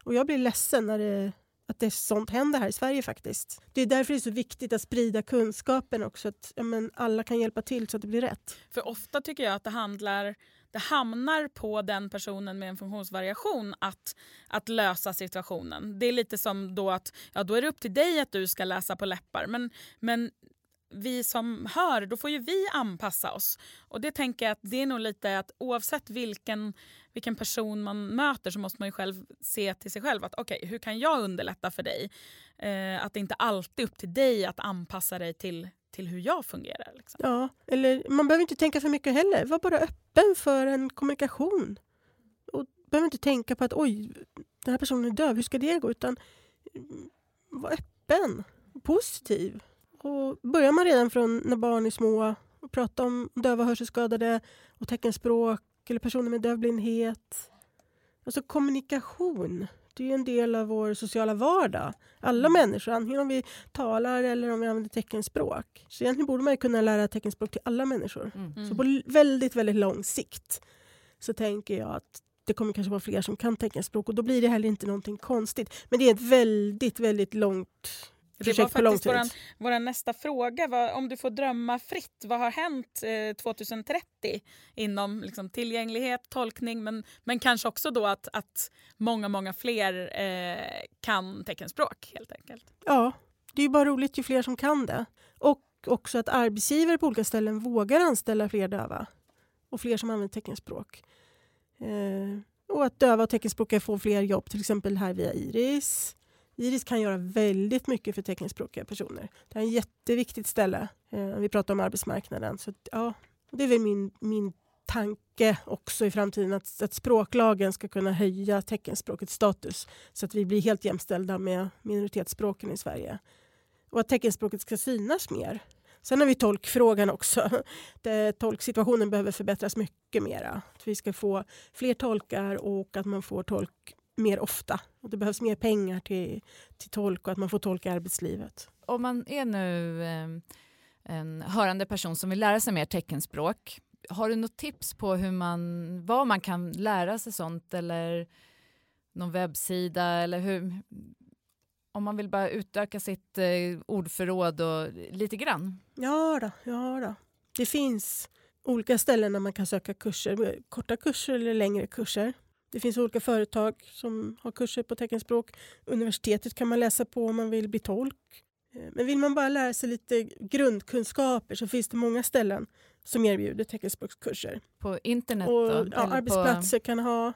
A: Och jag blir ledsen när det, att det sånt händer här i Sverige faktiskt. Det är därför det är så viktigt att sprida kunskapen också. Att ja, men alla kan hjälpa till så att det blir rätt.
B: För ofta tycker jag att det handlar det hamnar på den personen med en funktionsvariation att, att lösa situationen. Det är lite som då att ja, då är det upp till dig att du ska läsa på läppar. Men, men vi som hör, då får ju vi anpassa oss. Och det tänker jag att det är nog lite att oavsett vilken, vilken person man möter så måste man ju själv se till sig själv att okej, hur kan jag underlätta för dig? Eh, att det inte alltid är upp till dig att anpassa dig till, till hur jag fungerar. Liksom.
A: Ja, eller man behöver inte tänka för mycket heller. Var bara öppen för en kommunikation. Och behöver inte tänka på att oj, den här personen är döv, hur ska det gå? Utan mm, var öppen, positiv. Och börjar man redan från när barn är små och prata om döva och hörselskadade och teckenspråk eller personer med dövblindhet. Alltså kommunikation, det är ju en del av vår sociala vardag. Alla människor, antingen om vi talar eller om vi använder teckenspråk. Så egentligen borde man ju kunna lära teckenspråk till alla människor.
C: Mm.
A: Så på l- väldigt, väldigt lång sikt så tänker jag att det kommer kanske vara fler som kan teckenspråk och då blir det heller inte någonting konstigt. Men det är ett väldigt, väldigt långt
B: Det
A: projekt
B: var
A: på lång
B: faktiskt våran, vår nästa fråga. Vad, om du får drömma fritt, vad har hänt eh, 2030 inom liksom, tillgänglighet, tolkning men, men kanske också då att, att många, många fler eh, kan teckenspråk helt enkelt.
A: Ja, det är bara roligt ju fler som kan det. Och också att arbetsgivare på olika ställen vågar anställa fler döva och fler som använder teckenspråk. Eh, och att döva och teckenspråkiga får fler jobb, till exempel här via Iris. Iris kan göra väldigt mycket för teckenspråkiga personer. Det är ett jätteviktigt ställe eh, vi pratar om arbetsmarknaden. Så ja, det är väl min, min tanke också i framtiden att, att språklagen ska kunna höja teckenspråkets status så att vi blir helt jämställda med minoritetsspråken i Sverige. Och att teckenspråket ska synas mer. Sen har vi tolkfrågan också. Det, tolksituationen behöver förbättras mycket mera. Att vi ska få fler tolkar och att man får tolk mer ofta. Och det behövs mer pengar till, till tolk och att man får tolk i arbetslivet.
C: Om man är nu eh, en hörande person som vill lära sig mer teckenspråk, har du något tips på hur man, vad man kan lära sig sånt eller någon webbsida eller hur, om man vill bara utöka sitt eh, ordförråd och lite grann?
A: Ja, då, ja då. Det finns olika ställen där man kan söka kurser. Korta kurser eller längre kurser. Det finns olika företag som har kurser på teckenspråk. Universitetet kan man läsa på om man vill bli tolk. Eh, Men vill man bara lära sig lite grundkunskaper så finns det många ställen som erbjuder teckenspråkskurser.
C: På internet
A: Och,
C: då?
A: ja, arbetsplatser kan ha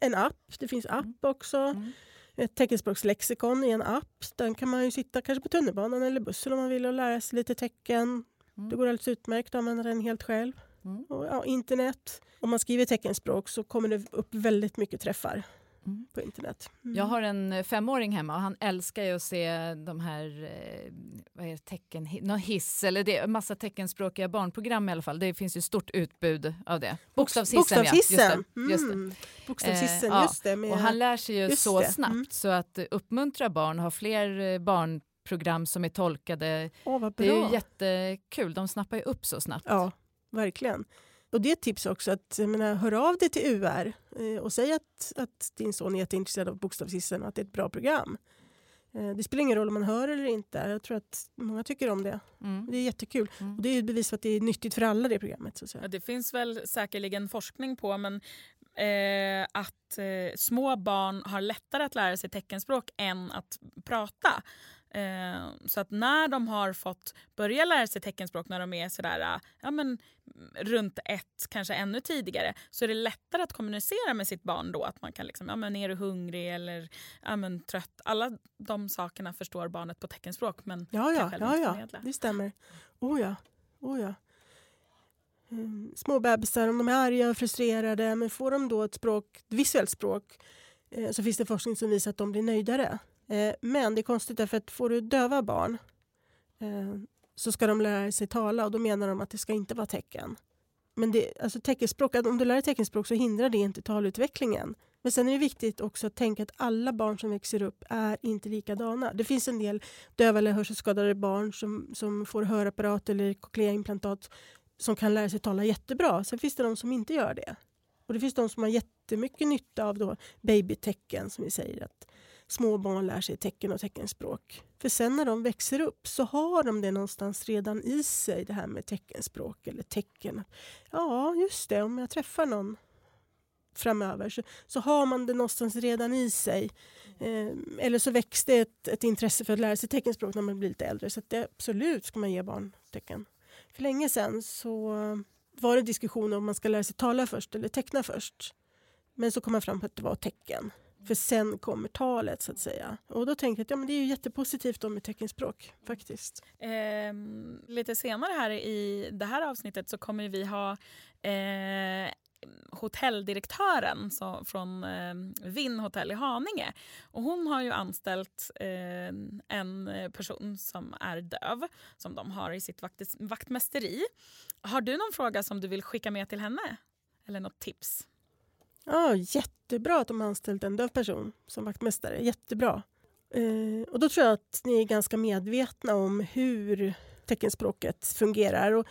A: en app. Det finns app också.
C: Mm.
A: Ett teckenspråkslexikon i en app. Den kan man ju sitta kanske på tunnelbanan eller bussen om man vill och lära sig lite tecken.
C: Mm.
A: Det går alldeles utmärkt att använda den helt själv.
C: Mm.
A: Och, ja, internet. Om man skriver teckenspråk så kommer det upp väldigt mycket träffar
C: Mm.
A: på internet. Mm.
C: Jag har en eh, femåring hemma och han älskar ju att se de här eh, vad är det, tecken, någon hiss eller det, massa teckenspråkiga barnprogram i alla fall. Det finns ju stort utbud av det. Bokstavshissen,
A: Bokstavshissen.
C: ja. Just det, det.
A: Mm. Bokstavshissen,
C: Eh,
A: just det. Med,
C: Och han lär sig ju så
A: det.
C: snabbt
A: Mm.
C: så att uppmuntra barn, ha fler eh, barnprogram som är tolkade.
A: Vad
C: Det är ju jättekul, de snappar ju upp så snabbt.
A: Ja, verkligen. Och det är ett tips också att menar, hör av dig till UR eh, och säg att, att din son är jätteintresserad av Bokstavshissen och att det är ett bra program. Eh, det spelar ingen roll om man hör eller inte. Jag tror att många tycker om det.
C: Mm.
A: Det är jättekul.
C: Mm.
A: Och det är ett bevis för att det är nyttigt för alla det programmet. Så att
B: Ja, det finns väl säkerligen forskning på men eh, att eh, små barn har lättare att lära sig teckenspråk än att prata. Eh, så att när de har fått börja lära sig teckenspråk när de är sådär, eh, ja, men, mm, runt ett, kanske ännu tidigare, så är det lättare att kommunicera med sitt barn då. Att man kan liksom, ja men är du hungrig eller ja, men, trött? Alla de sakerna förstår barnet på teckenspråk men
A: Ja,
B: kan
A: ja,
B: själv
A: ja,
B: inte
A: ja,
B: förmedla.
A: det stämmer. Oh ja, oh ja. Mm, små bebisar, om de är arga och frustrerade, men får de då ett, språk, ett visuellt språk eh, så finns det forskning som visar att de blir nöjdare. Eh, men det är konstigt därför att får du döva barn eh, så ska de lära sig tala och då menar de att det ska inte vara tecken. Men det, alltså teckenspråk, om du lär dig teckenspråk så hindrar det inte talutvecklingen. Men sen är det viktigt också att tänka att alla barn som växer upp är inte likadana. Det finns en del döva eller hörselskadade barn som, som får hörapparat eller cochleaimplantat som kan lära sig tala jättebra. Sen finns det de som inte gör det. Och det finns de som har jättemycket nytta av då babytecken som vi säger att små barn lär sig tecken och teckenspråk. För sen när de växer upp så har de det någonstans redan i sig det här med teckenspråk eller tecken. Ja, just det, om jag träffar någon framöver så, så har man det någonstans redan i sig. Eh, eller så växte det ett, ett intresse för att lära sig teckenspråk när man blir lite äldre. Så att det, absolut ska man ge barn tecken. För länge sedan så var det diskussion om man ska lära sig tala först eller teckna först. Men så kom man fram på att det var tecken. För sen kommer talet så att säga. Och då tänkte jag att ja, men det är ju jättepositivt om med teckenspråk faktiskt.
B: Eh, lite senare här i det här avsnittet så kommer vi ha eh, hotelldirektören så, från eh, Vinn hotell i Haninge. Och hon har ju anställt eh, en person som är döv som de har i sitt vakt, vaktmästeri. Har du någon fråga som du vill skicka med till henne? Eller något tips?
A: Ja, jättebra att de har anställt en döv person som vaktmästare. Jättebra. Eh, och då tror jag att ni är ganska medvetna om hur teckenspråket fungerar och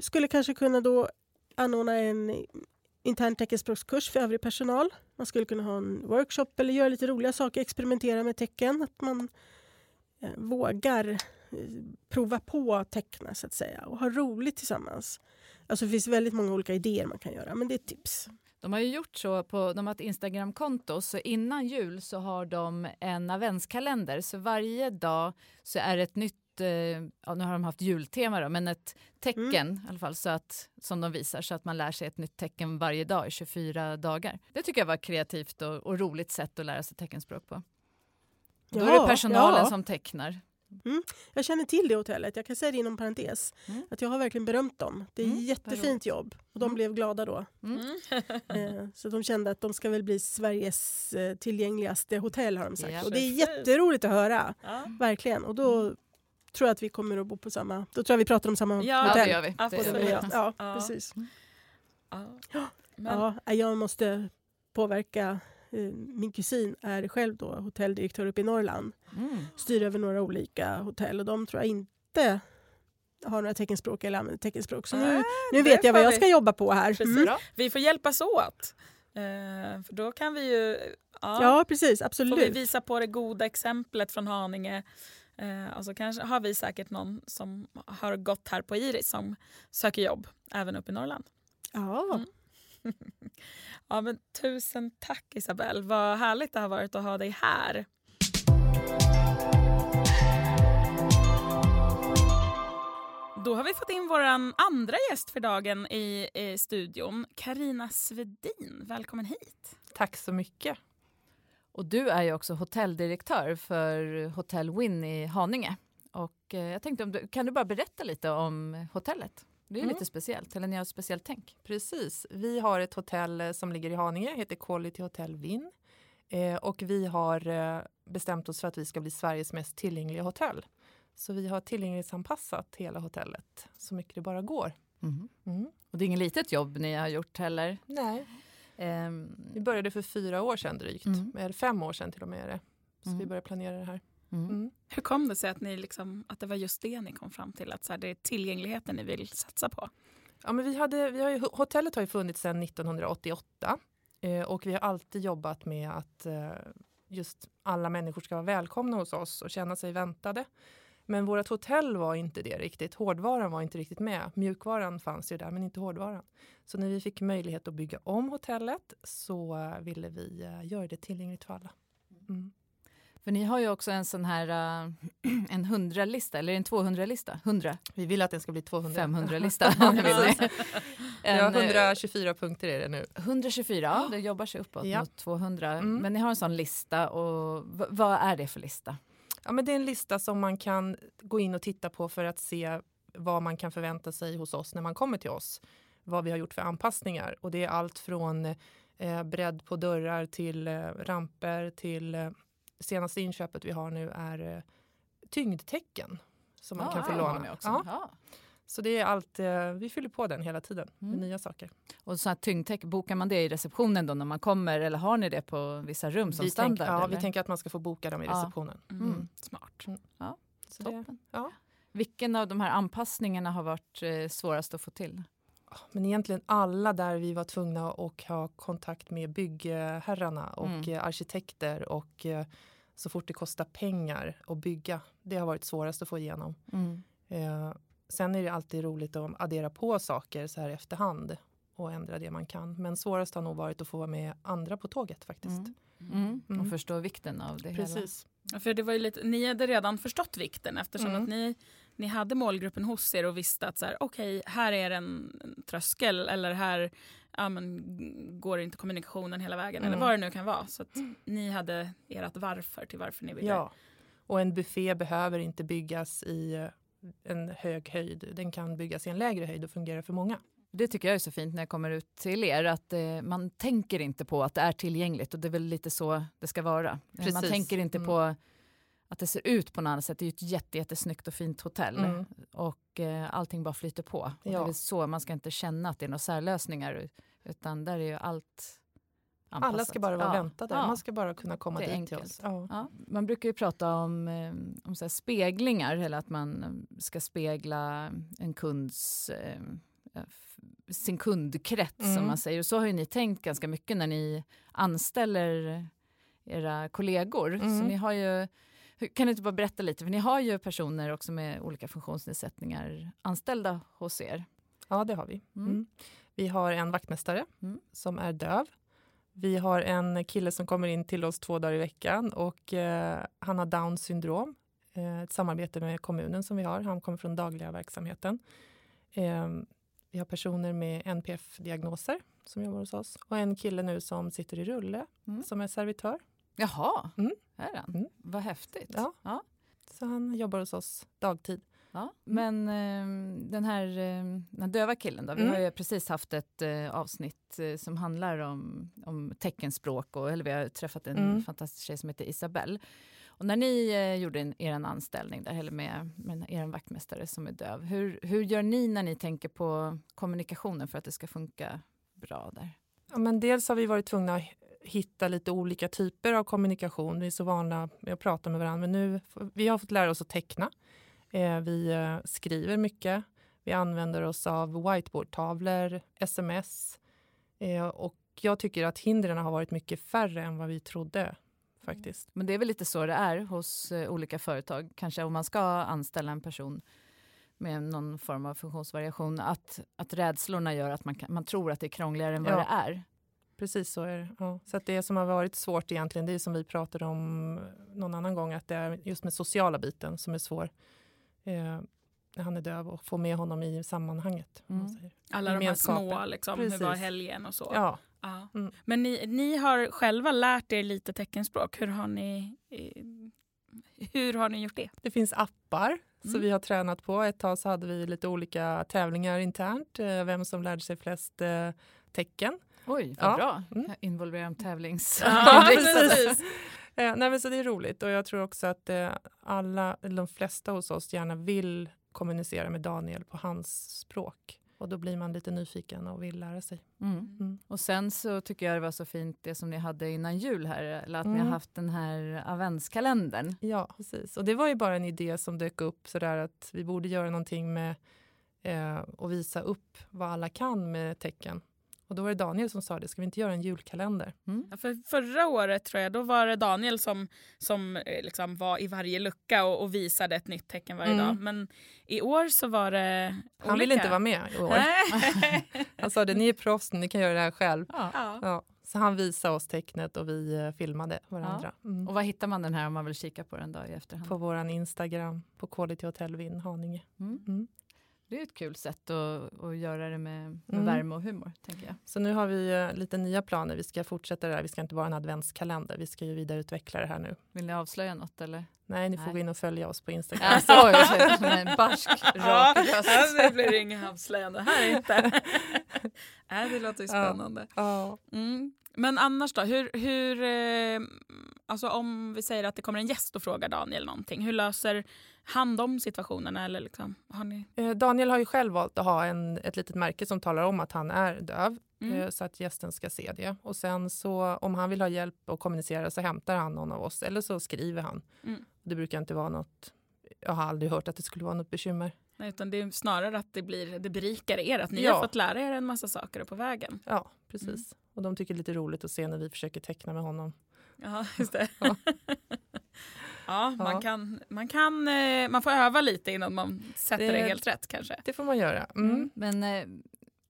A: skulle kanske kunna då anordna en intern teckenspråkskurs för övrig personal. Man skulle kunna ha en workshop eller göra lite roliga saker, experimentera med tecken. Att man eh, vågar eh, prova på att teckna så att säga och ha roligt tillsammans. Alltså det finns väldigt många olika idéer man kan göra, men det är ett tips.
C: De har ju gjort så på, de har ett Instagramkonto, så innan jul så har de en adventskalender. Så varje dag så är det ett nytt, eh, ja, nu har de haft jultema då, men ett tecken i alla fall så att, som de visar så att man lär sig ett nytt tecken varje dag i 24 dagar. Det tycker jag var kreativt och, och roligt sätt att lära sig teckenspråk på. Då är det
A: Ja,
C: personalen
A: ja.
C: som tecknar.
A: Jag känner till det hotellet. Jag kan säga det inom parentes.
C: Mm.
A: Att jag har verkligen berömt dem. Det är
C: Mm,
A: jättefint jobb. Och de
C: Mm.
A: blev glada då.
C: Mm.
A: Eh, så de kände att de ska väl bli Sveriges eh, tillgängligaste hotell har de sagt.
C: Ja,
A: och det är jätteroligt att höra.
B: Ja.
A: Verkligen. Och då tror jag att vi kommer att bo på samma... Då tror jag vi pratar om samma
B: Ja,
C: Ja,
A: hotell.
C: det gör vi. Det
B: Absolut.
C: gör vi.
A: vi och- Ja,
B: Ja.
A: precis.
B: Ja. Men,
A: Ja, jag måste påverka. Eh, Min kusin är själv då hotelldirektör uppe i Norrland.
C: Mm.
A: Styr över några olika hotell och de tror jag inte har några teckenspråk eller använder teckenspråk. Så nu,
B: Ah,
A: nu
B: det
A: vet jag vad jag ska jobba på här. Mm.
B: Vi får hjälpas åt. Eh, för då kan vi ju ja,
A: Ja, precis.
B: får vi
A: Absolut.
B: visa på det goda exemplet från Haninge. Eh, och så kanske har vi säkert någon som har gått här på Iris som söker jobb även uppe i Norrland.
A: Ja.
B: Mm. Ja, men tusen tack Isabelle. Vad härligt det har varit att ha dig här. Då har vi fått in vår andra gäst för dagen i, i studion, Karina Svedin. Välkommen hit.
D: Tack så mycket.
C: Och du är ju också hotelldirektör för Hotell Win i Haninge. Och eh, jag tänkte, om du, kan du bara berätta lite om hotellet? Det är mm. lite speciellt, eller ni har ett speciellt tänk.
D: Precis. Vi har ett hotell eh, som ligger i Haninge, heter Quality Hotel Win. Eh, och vi har eh, bestämt oss för att vi ska bli Sveriges mest tillgängliga hotell. Så vi har tillgänglighetsanpassat hela hotellet så mycket det bara går.
C: Mm. Mm. Och det är inget litet jobb ni har gjort heller?
D: Nej. Um, vi började för fyra år sedan drygt, mm. eller fem år sedan till och med. Så vi mm. började planera det här.
B: Mm. mm. Hur kom det sig att, ni liksom, att det var just det ni kom fram till? Att så här, det är tillgängligheten ni vill satsa på?
D: Ja, men vi hade, vi har ju, hotellet har ju funnits sedan 1988 eh, och vi har alltid jobbat med att eh, just alla människor ska vara välkomna hos oss och känna sig väntade. Men vårt hotell var inte det riktigt. Hårdvaran var inte riktigt med. Mjukvaran fanns ju där, men inte hårdvaran. Så när vi fick möjlighet att bygga om hotellet så eh, ville vi eh, göra det tillgängligt för alla. Mm.
C: För ni har ju också en sån här uh, en 100-lista, eller en 200-lista? 100?
D: Vi vill att den ska bli 200.
C: 500-lista.
D: ja, 124 punkter är det nu.
C: 124, ja, det jobbar sig uppåt ja. mot 200. Mm. Men ni har en sån lista och vad är det för lista?
D: Ja, men det är en lista som man kan gå in och titta på för att se vad man kan förvänta sig hos oss när man kommer till oss. Vad vi har gjort för anpassningar. Och det är allt från eh, bredd på dörrar till eh, ramper till eh, senaste inköpet vi har nu är eh, tyngdtecken som man ah, kan få låna.
C: Också. Ja.
D: Så det är allt, eh, vi fyller på den hela tiden med mm. nya saker.
C: Och så här tyngdtäck, bokar man det i receptionen då när man kommer eller har ni det på vissa rum som
D: vi
C: standard?
D: Tänk, ja,
C: eller?
D: vi tänker att man ska få boka dem i ja. receptionen.
B: Mm. Mm. Smart. Mm.
C: Ja, Toppen. Det, ja. Vilken av de här anpassningarna har varit eh, svårast att få till?
D: Men egentligen alla där vi var tvungna att ha kontakt med byggherrarna och mm. Eh, arkitekter och eh, så fort det kostar pengar att bygga. Det har varit svårast att få igenom. Mm. Eh, Sen är det alltid roligt att addera på saker så här efterhand och ändra det man kan. Men svårast har nog varit att få vara med andra på tåget faktiskt. Mm.
C: Mm. Mm. Och förstå vikten av det
D: Precis.
B: hela. För det var lite, ni hade redan förstått vikten eftersom
D: mm.
B: att ni, ni hade målgruppen hos er och visste att så här, okay, här är en tröskel eller här ja, men, går inte kommunikationen hela vägen eller mm. vad det nu kan vara. Så att ni hade ert varför till varför ni ville.
D: Ja, och en buffé behöver inte byggas i en hög höjd. Den kan byggas i en lägre höjd och fungera för många.
C: Det tycker jag är så fint när jag kommer ut till er, att eh, man tänker inte på att det är tillgängligt och det är väl lite så det ska vara. Precis. Man tänker inte mm. på att det ser ut på något annat sätt. Det är ju ett jätte, jättesnyggt och fint hotell mm. och eh, allting bara flyter på. Ja. Det är så, man ska inte känna att det är några särlösningar utan där är ju allt
D: Anpassat. Alla ska bara vara ja. väntade, ja. man ska bara kunna komma dit enkelt. till oss.
C: Ja. Man brukar ju prata om, eh, om så speglingar, eller att man ska spegla en kunds eh, sin kundkrets mm. som man säger. Och så har ju ni tänkt ganska mycket när ni anställer era kollegor. Mm. Så ni har ju, kan du inte bara berätta lite, för ni har ju personer också med olika funktionsnedsättningar anställda hos er.
D: Ja, det har vi. Mm. mm. Vi har en vaktmästare mm. som är döv vi har en kille som kommer in till oss två dagar i veckan och eh, han har Downs syndrom. Eh, ett samarbete med kommunen som vi har. Han kommer från dagliga verksamheten. Eh, vi har personer med NPF-diagnoser som jobbar hos oss och en kille nu som sitter i rulle mm. som är servitör.
C: Jaha, mm. är han? Mm. Vad häftigt.
D: Ja. ja. Så han jobbar hos oss dagtid.
C: Ja, men eh, den, här, eh, den döva killen då, mm. vi har ju precis haft ett eh, avsnitt eh, som handlar om, om teckenspråk och eller vi har träffat en mm. fantastisk tjej som heter Isabelle. Och när ni eh, gjorde en, er anställning där, eller med, med er vaktmästare som är döv, hur, hur gör ni när ni tänker på kommunikationen för att det ska funka bra där?
D: Ja, men dels har vi varit tvungna hitta lite olika typer av kommunikation. Vi är så vana med att prata med varandra, men nu vi har fått lära oss att teckna. Eh, vi eh, skriver mycket. Vi använder oss av whiteboardtavlor, sms. Eh, och jag tycker att hindren har varit mycket färre än vad vi trodde. faktiskt.
C: Men det är väl lite så det är hos olika företag, kanske om man ska anställa en person med någon form av funktionsvariation, att, att rädslorna gör att man, kan, man tror att det är krångligare än vad det är.
D: Precis så är det. Ja. Så att det som har varit svårt egentligen, det är som vi pratade om någon annan gång, att det är just med sociala biten som är svår. Eh, när han är döv och få med honom i sammanhanget.
C: Mm.
B: Alla de här små, liksom, hur var helgen och så.
D: Ja,
B: Ja.
D: Mm.
B: Men ni, ni har själva lärt er lite teckenspråk. Hur har ni, eh, hur har ni gjort det?
D: det finns appar som
B: Mm.
D: vi har tränat på. Ett tag så hade vi lite olika tävlingar internt, eh, vem som lärde sig flest eh, tecken.
C: Oj, vad
D: Ja.
C: bra.
D: Mm.
C: Involvera en tävlings...
B: Ja,
D: precis. Eh, nej, så det är roligt och jag tror också att eh, alla, de flesta hos oss gärna vill kommunicera med Daniel på hans språk. Och då blir man lite nyfiken och vill lära sig.
C: Mm.
D: Mm.
C: Och sen så tycker jag det var så fint det som ni hade innan jul här, eller att ni har
D: Mm.
C: haft den här adventskalendern.
D: Ja, precis. Och det var ju bara en idé som dök upp sådär att vi borde göra någonting med eh, och visa upp vad alla kan med tecken. Och då var det Daniel som sa det, ska vi inte göra en julkalender?
C: Mm.
B: Ja, För förra året tror jag, då var det Daniel som, som eh, liksom var i varje lucka och, och visade ett nytt tecken varje
D: Mm.
B: dag. Men i år så var det
D: Han ville inte vara med i år.
B: Nej.
D: Han sa det, ni är proffs, ni kan göra det här själv.
C: Ja.
B: ja.
D: Så han visade oss tecknet och vi eh, filmade varandra. Mm.
C: Och var hittar man den här om man vill kika på den då i efterhand?
D: På vår Instagram, på Quality Hotel Vinn Haninge.
C: Det är ett kul sätt att, att göra det med, med
D: Mm.
C: värme och humor. tänker jag.
D: Så nu har vi eh, lite nya planer. Vi ska fortsätta det här. Vi ska inte vara en adventskalender. Vi ska ju vidareutveckla det här nu.
C: Vill ni avslöja något? Eller?
D: Nej, ni får
C: Nej.
D: gå in och följa oss på Instagram.
C: Alltså, oj, oj, som en barsk, rak röst.
B: alltså, det blir inga avslöjande här inte. Nej, det låter ju spännande.
D: Ja.
B: Mm. Men annars då, hur, hur, eh, alltså om vi säger att det kommer en gäst och frågar Daniel någonting, hur löser han de situationerna? Eller liksom, har ni...
D: Eh, Daniel har ju själv valt att ha en, ett litet märke som talar om att han är döv.
B: Mm.
D: eh, Så att gästen ska se det. Och sen så om han vill ha hjälp att kommunicera så hämtar han någon av oss. Eller så skriver han.
B: Mm.
D: Det brukar inte vara något. Jag har aldrig hört att det skulle vara något bekymmer.
B: Nej, utan det är snarare att det, blir, det berikar er, att ni
D: Ja.
B: har fått lära er en massa saker på vägen.
D: Ja, precis. Och de tycker det är lite roligt att se när vi försöker teckna med honom.
B: Ja, just det.
D: Ja.
B: ja, man,
D: Ja.
B: kan, man, kan, eh, man får öva lite innan man sätter det,
D: Det-
B: helt rätt kanske.
D: Det får man göra. Mm.
B: Mm.
C: Men eh,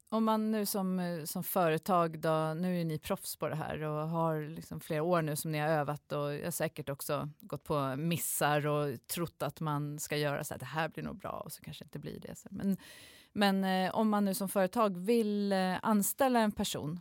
C: om man nu som, eh, som företag, då, nu är ni proffs på det här och har liksom flera år nu som ni har övat och jag har säkert också gått på missar och trott att man ska göra så här, det här blir nog bra och så kanske inte blir det. Så. Men, men eh, om man nu som företag vill eh, anställa en person,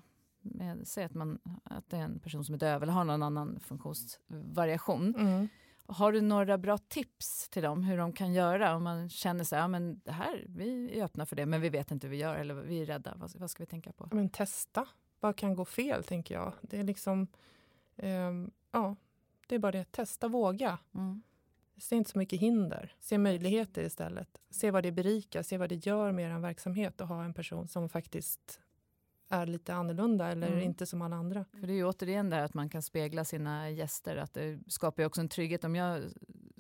C: säg att, man, att det är en person som är döv eller har någon annan funktionsvariation,
D: Mm.
C: Har du några bra tips till dem hur de kan göra om man känner så här, ja, men det här, vi är öppna för det men vi vet inte hur vi gör eller vi är rädda, vad, vad ska vi tänka på?
D: Men testa. Vad kan gå fel, tänker jag. Det är liksom... ehm, ja, det är bara det. Testa, våga.
C: Mm.
D: Se inte så mycket hinder. Se möjligheter istället. Se vad det berikar, se vad det gör med er verksamhet att ha en person som faktiskt är lite annorlunda eller
C: Mm.
D: inte som alla andra.
C: För det är ju återigen där att man kan spegla sina gäster, att det skapar ju också en trygghet. Om jag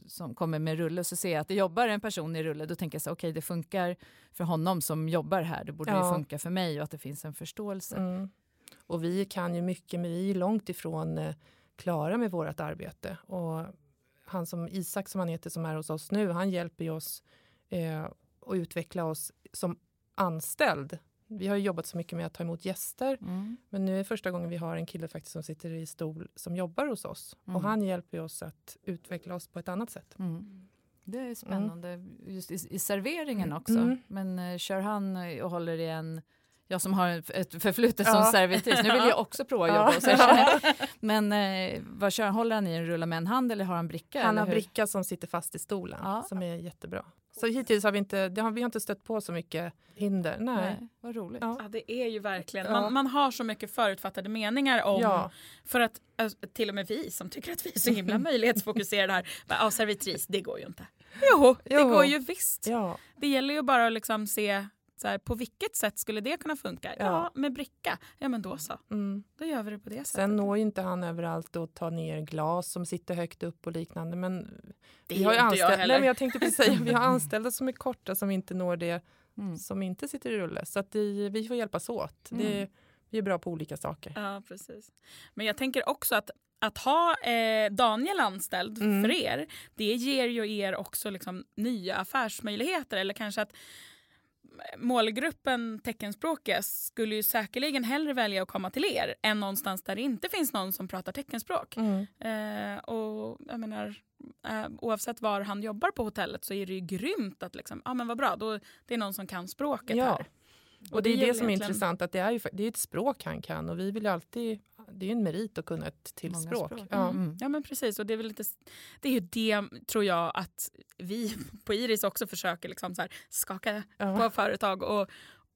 C: som kommer med rulle så ser jag att det jobbar en person i rulle, då tänker jag så okej det funkar för honom som jobbar här, det borde
D: Ja.
C: ju funka för mig och att det finns en förståelse.
D: Mm. Och vi kan ju mycket, men vi är långt ifrån eh, klara med vårt arbete. Och han som Isak som han heter som är hos oss nu, han hjälper ju oss eh, att utveckla oss som anställd. Vi har jobbat så mycket med att ta emot gäster,
C: Mm.
D: men nu är första gången vi har en kille faktiskt som sitter i stol som jobbar hos oss.
C: Mm.
D: Och han hjälper oss att utveckla oss på ett annat sätt.
C: Mm. Det är spännande, just i, i serveringen också.
D: Mm.
C: Men eh, kör han och håller i en jag som har ett- förflutet som
D: Ja.
C: servitris, nu vill jag också prova att jobba hos er. Men eh, vad kör han? Håller han i en rulla med en hand eller har han bricka?
D: Han har
C: hur?
D: bricka som sitter fast i stolen,
C: Ja.
D: som är jättebra. Så hittills har vi inte, det har, vi har inte stött på så mycket hinder. Nej.
C: Nej, vad roligt.
D: Ja.
B: Ja, det är ju verkligen, man, man har så mycket förutfattade meningar om,
D: Ja.
B: för att alltså, till och med vi som tycker att vi är så himla möjlighetsfokuserade här, bara, ja servitris, det går ju inte. Jo, det
D: Jo.
B: går ju visst.
D: Ja.
B: Det gäller ju bara att liksom se så här, på vilket sätt skulle det kunna funka? Ja,
D: Ja.
B: med bricka. Ja men då så,
D: Mm.
B: då gör vi det på det sättet.
D: Sen når ju inte han överallt och tar ner glas som sitter högt upp och liknande. Men
B: det
D: vi har ju
B: inte jag.
D: Nej, men jag tänkte precis säga, vi har anställda som är korta som inte når det,
C: Mm.
D: som inte sitter i rulle. Så att det, vi får hjälpas åt.
C: Mm.
D: Det, vi är bra på olika saker.
B: Ja, precis. Men jag tänker också att att ha eh, Daniel anställd
D: Mm.
B: för er, det ger ju er också liksom nya affärsmöjligheter. Eller kanske att målgruppen teckenspråkiga skulle ju säkerligen hellre välja att komma till er än någonstans där det inte finns någon som pratar teckenspråk.
D: Mm.
B: Eh, och jag menar, eh, oavsett var han jobbar på hotellet så är det ju grymt att liksom, ah, men vad bra, då, det är någon som kan språket
D: Ja.
B: här.
D: Och det är
B: ger
D: det som är
B: egentligen-
D: intressant, att det är ju det är ett språk han kan och vi vill ju alltid, det är ju en merit att kunna ett till
C: Många
D: språk.
C: språk.
D: Ja.
C: Mm.
B: Ja men precis och det är väl lite, det är ju det tror jag att vi på Iris också försöker liksom så här skaka
D: Ja.
B: på företag och,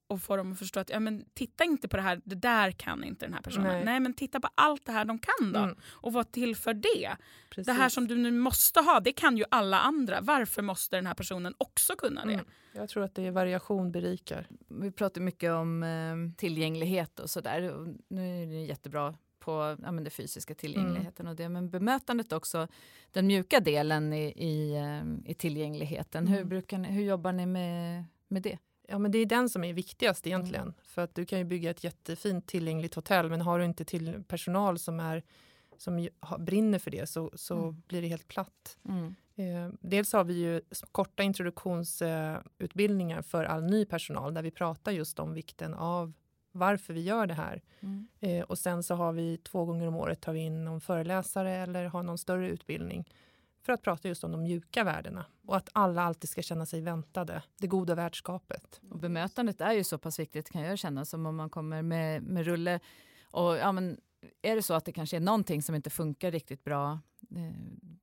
B: och få dem att förstå att ja, men titta inte på det här, det där kan inte den här personen. Nej,
D: Nej.
B: men titta på allt det här de kan då
D: Mm,
B: och vad till för det.
D: precis.
B: Det här som du nu måste ha, det kan ju alla andra. Varför måste den här personen också kunna det?
D: Mm. Jag tror att det är variation berikar.
C: Vi pratar mycket om eh, tillgänglighet och sådär. Nu är det jättebra på ja, men den fysiska tillgängligheten och det, men bemötandet också, den mjuka delen i, i, eh, i tillgängligheten. Hur,
D: Mm.
C: brukar ni, hur jobbar ni med, med det?
D: Ja, men det är den som är viktigast egentligen. För att du kan ju bygga ett jättefint tillgängligt hotell men har du inte till personal som, är, som brinner för det så, så
C: Mm.
D: blir det helt platt.
C: Mm.
D: Eh, dels har vi ju korta introduktionsutbildningar eh, för all ny personal där vi pratar just om vikten av varför vi gör det här.
C: Mm.
D: Eh, och sen så har vi två gånger om året tar vi in någon föreläsare eller har någon större utbildning för att prata just om de mjuka värdena och att alla alltid ska känna sig väntade, det goda värdskapet.
C: Och bemötandet är ju så pass viktigt kan jag känna som om man kommer med, med rulle och ja, men är det så att det kanske är någonting som inte funkar riktigt bra eh,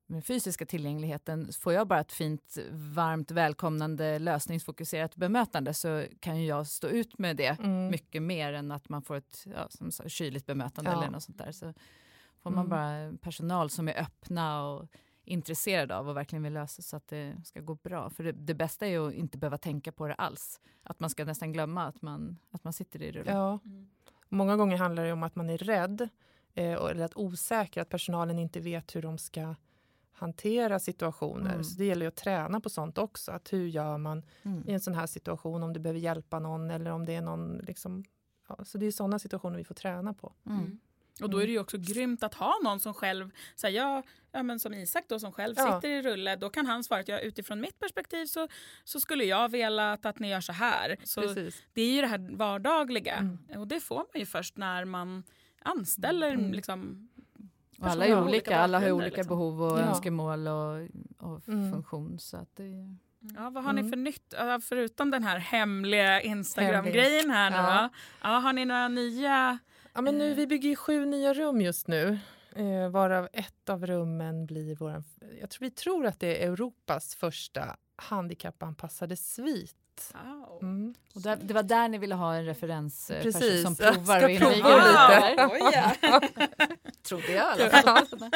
C: med fysiska tillgängligheten, får jag bara ett fint, varmt, välkomnande, lösningsfokuserat bemötande så kan ju jag stå ut med det
D: Mm.
C: mycket mer än att man får ett ja, som så, kyligt bemötande
D: Ja.
C: eller något sånt där. Så får man
D: Mm.
C: bara personal som är öppna och intresserade av och verkligen vill lösa så att det ska gå bra. För det, det bästa är ju att inte behöva tänka på det alls. Att man ska nästan glömma att man, att man sitter i rullen.
D: Ja.
B: Mm.
D: Många gånger handlar det om att man är rädd eh, och- eller att osäker, att personalen inte vet hur de ska hantera situationer.
C: Mm.
D: Så det gäller ju att träna på sånt också. Att hur gör man
C: Mm.
D: i en sån här situation om du behöver hjälpa någon eller om det är någon liksom, ja, så det är sådana situationer vi får träna på.
C: Mm.
B: Och då är det ju också grymt att ha någon som själv, så här, ja, ja, men som Isak då som själv
D: Ja.
B: sitter i rulle, då kan han svara att ja, utifrån mitt perspektiv så, så skulle jag vilja att, ni gör så här. Så
D: Precis.
B: det är ju det här vardagliga
D: Mm.
B: och det får man ju först när man anställer
D: Mm.
B: liksom,
C: Och alla är olika, alla har olika
B: liksom.
C: behov och
D: Ja.
C: önskemål och, och
D: Mm.
C: funktion. Så att det,
B: ja, vad har ni
D: Mm.
B: för nytt, förutom den här hemliga Instagram-grejen här nu
D: Ja.
B: Ja, har ni några nya?
D: Ja, men nu,
B: Eh.
D: vi bygger ju sju nya rum just nu. Eh, varav ett av rummen blir vår... Jag tror, vi tror att det är Europas första handikappanpassade svit.
B: Wow.
D: Mm.
C: och där, det var där ni ville ha en referensperson
D: Precis.
C: som provar
D: ska
C: och inviger
D: prova
C: lite.
D: lite.
B: Oj, ja.
C: Trodde jag i alla fall.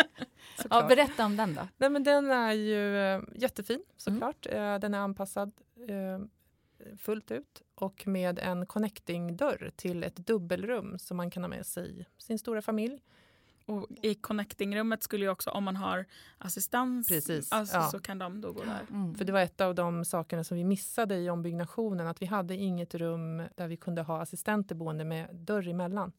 C: Ja, berätta om den då.
D: Nej, men den är ju eh, jättefin såklart.
C: Mm.
D: Eh, den är anpassad fullt ut och med en connecting-dörr till ett dubbelrum som man kan ha med sig sin stora familj.
B: Och i connectingrummet skulle ju också, om man har assistans,
D: Precis,
B: alltså,
D: ja.
B: så kan de då gå där.
C: Mm.
D: För det var ett av de sakerna som vi missade i ombyggnationen, att vi hade inget rum där vi kunde ha assistenter boende med dörr emellan.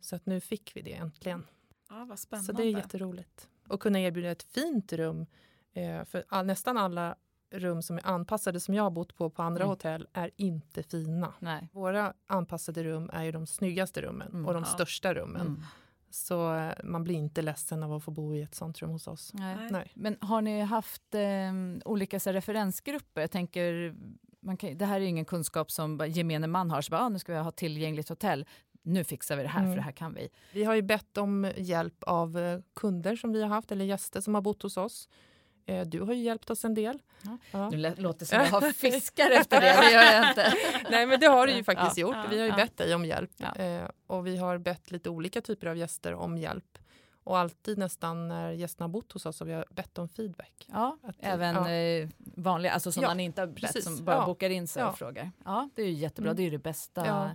D: Så att nu fick vi det äntligen.
B: Ja, vad spännande.
D: Så det är jätteroligt. Och kunna erbjuda ett fint rum. Eh, för nästan alla rum som är anpassade som jag har bott på på andra
C: Mm.
D: hotell är inte fina.
C: Nej.
D: Våra anpassade rum är ju de snyggaste rummen
C: Mm.
D: och de
B: Ja.
D: största rummen.
C: Mm.
D: Så eh, man blir inte ledsen av att få bo i ett sånt rum hos oss.
C: Nej.
B: Nej.
C: Men har ni haft eh, olika så här, referensgrupper? Jag tänker, man kan, det här är ingen kunskap som bara gemene man har. Så bara, ah, nu ska vi ha tillgängligt hotell. Nu fixar vi det här,
D: Mm.
C: för det här kan vi.
D: Vi har ju bett om hjälp av eh, kunder som vi har haft eller gäster som har bott hos oss. Eh, Du har ju hjälpt oss en del.
C: Ja.
D: Ja.
C: Nu låter det som jag har fiskar efter det, det gör jag inte.
D: Nej men det har du ju faktiskt
C: Ja,
D: gjort. vi har ju bett dig om hjälp. Eh, och vi har bett lite olika typer av gäster om hjälp. Och alltid nästan när gästerna har bott hos oss har vi bett om feedback.
C: Ja,
D: Att-
C: även
D: ja.
C: eh, vanliga, alltså som man inte har bett,
D: precis.
C: som bara bokar in sig och frågar. Ja, det är ju jättebra,
D: Mm.
C: det är ju det bästa.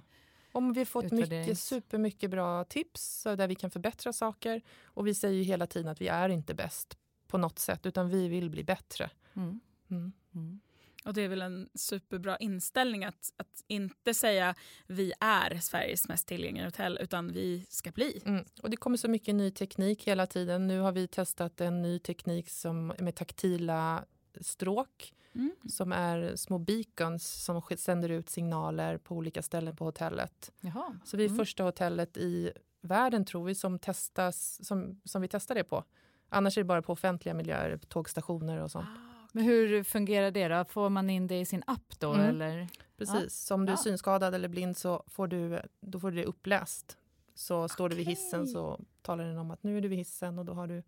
D: Om vi har fått mycket, supermycket bra tips där vi kan förbättra saker. Och vi säger ju hela tiden att vi är inte bäst på något sätt utan vi vill bli bättre.
C: Mm.
D: Mm.
C: Mm.
B: Och det är väl en superbra inställning att, att inte säga vi är Sveriges mest tillgängliga hotell utan vi ska bli.
D: Mm. Och det kommer så mycket ny teknik hela tiden. Nu har vi testat en ny teknik som med taktila stråk
B: Mm.
D: som är små beacons som sänder ut signaler på olika ställen på hotellet.
C: Jaha.
D: Så vi är
C: Mm.
D: första hotellet i världen tror vi som, testas, som, som vi testar det på. Annars är det bara på offentliga miljöer, tågstationer och sånt.
C: Men hur fungerar det då? Får man in det i sin app då?
D: Mm.
C: Eller?
D: Precis, så om du är
C: Ja.
D: synskadad eller blind så får du, då får du det uppläst. Så står du vid hissen så talar den om att nu är du vid hissen och då har du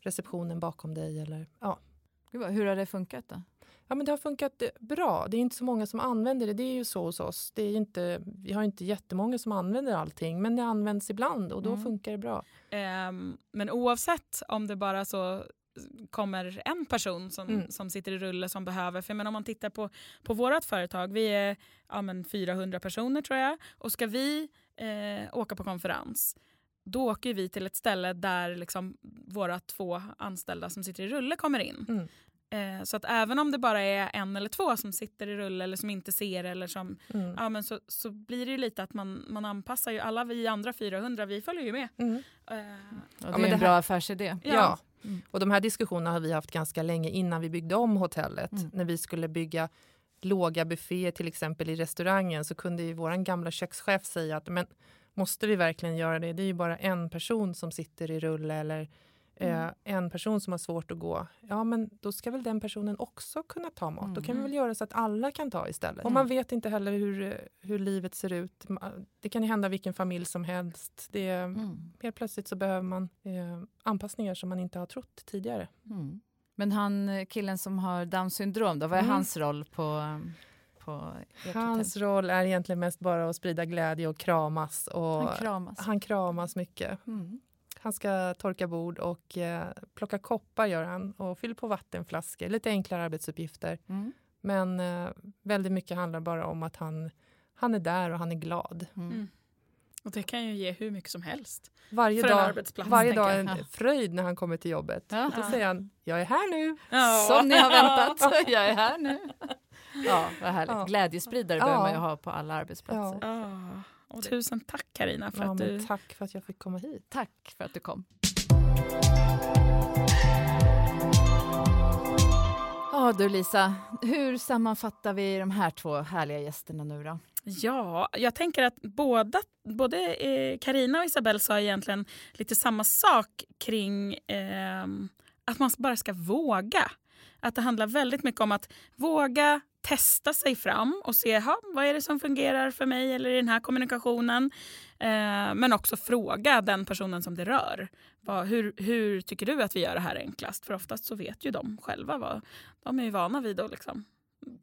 D: receptionen bakom dig. Eller, ja.
C: Gud, Hur har det funkat då?
D: Ja, men det har funkat eh, bra. Det är inte så många som använder det. Det är ju så hos oss. Det är inte, vi har inte jättemånga som använder allting, men det används ibland och då
C: Mm.
D: funkar det bra.
B: Ehm, men oavsett om det bara så kommer en person som,
D: Mm.
B: som sitter i rulle som behöver. För menar, om man tittar på, på vårt företag, vi är ja, men 400 personer tror jag. Och ska vi eh, åka på konferens, då åker vi till ett ställe där liksom våra två anställda som sitter i rulle kommer in.
D: Mm.
B: Eh, så att även om det bara är en eller två som sitter i rulle eller som inte ser eller som,
D: Mm.
B: ja, men så, så blir det ju lite att man, man anpassar ju. Alla vi andra 400, vi följer ju med.
D: Mm.
B: Eh,
C: Och det är
D: det
C: en
D: här-
C: bra affärsidé.
B: Ja.
D: Ja.
C: Mm.
D: Och de här diskussionerna har vi haft ganska länge innan vi byggde om hotellet.
C: Mm.
D: När vi skulle bygga låga bufféer till exempel i restaurangen så kunde ju vår gamla kökschef säga att men måste vi verkligen göra det? Det är ju bara en person som sitter i rulle eller eh,
C: Mm.
D: en person som har svårt att gå. Ja, men då ska väl den personen också kunna ta mat. Då kan vi
B: Mm.
D: väl göra så att alla kan ta istället. Och
C: Mm.
D: man vet inte heller hur, hur livet ser ut. Det kan ju hända vilken familj som helst. Det,
C: Mm.
D: Helt plötsligt så behöver man eh, anpassningar som man inte har trott tidigare.
C: Mm. Men han eh, killen som har Downs syndrom, då, vad är
D: Mm.
C: hans roll på, på ert
D: Hans
C: hotell?
D: roll är egentligen mest bara att sprida glädje och kramas. Och
C: Han kramas.
D: han kramas mycket.
C: Mm.
D: Han ska torka bord och eh, plocka koppar gör han och fylla på vattenflaskor. Lite enklare arbetsuppgifter.
C: Mm.
D: Men eh, väldigt mycket handlar bara om att han, han är där och han är glad.
C: Mm.
B: Mm. Och det kan ju ge hur mycket som helst.
D: Varje
B: För en
D: dag,
B: arbetsplats,
D: varje dag är en
C: Ja.
D: fröjd när han kommer till jobbet.
C: Ja.
D: Då säger han, jag är här nu.
C: Som ni har väntat. Jag är här nu. Ja, vad härligt.
D: Ja.
C: Glädjespridare
D: Ja.
C: behöver man ju ha på alla arbetsplatser.
B: Ja. Och tusen tack Karina för
D: Ja,
B: att du...
D: tack för att jag fick komma hit.
C: Tack för att du kom. Ja du Lisa, hur sammanfattar vi de här två härliga gästerna nu då?
B: Ja, jag tänker att båda, både eh, Karina och Isabelle sa egentligen lite samma sak kring ehm, att man bara ska våga. Att det handlar väldigt mycket om att våga testa sig fram och se ha, vad är det som fungerar för mig eller i den här kommunikationen. Eh, men också fråga den personen som det rör. Vad, hur, hur tycker du att vi gör det här enklast? För oftast så vet ju de själva. Vad, de är ju vana vid att liksom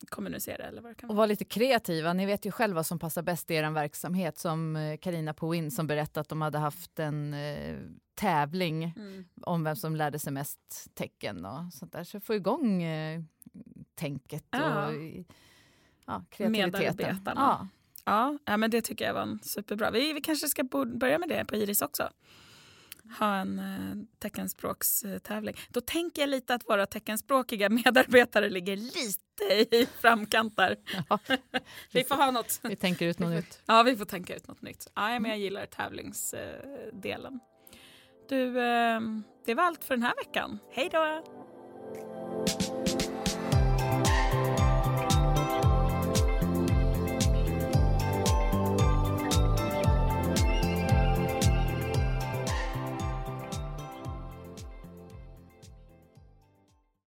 B: kommunicera. Eller vad det kan
C: Och
B: vara.
C: vara lite kreativa. Ni vet ju själva vad som passar bäst i er verksamhet. Som Karina på Win som berättade att de hade haft en eh, tävling
B: Mm.
C: om vem som lärde sig mest tecken och sånt där. Så få igång eh, tänket
B: Ja.
C: och ja, kreativiteten.
B: Medarbetarna.
C: Ja.
B: Ja, ja, men det tycker jag var en superbra. Vi, vi kanske ska börja med det på Iris också. Ha en eh, teckenspråkstävling. Då tänker jag lite att våra teckenspråkiga medarbetare ligger lite i framkant där.
C: Ja.
B: vi får ha något.
C: Vi tänker ut något nytt.
B: Ja, vi får tänka ut något nytt. Ja, men jag gillar tävlingsdelen. Du, eh, det var allt för den här veckan. Hej då!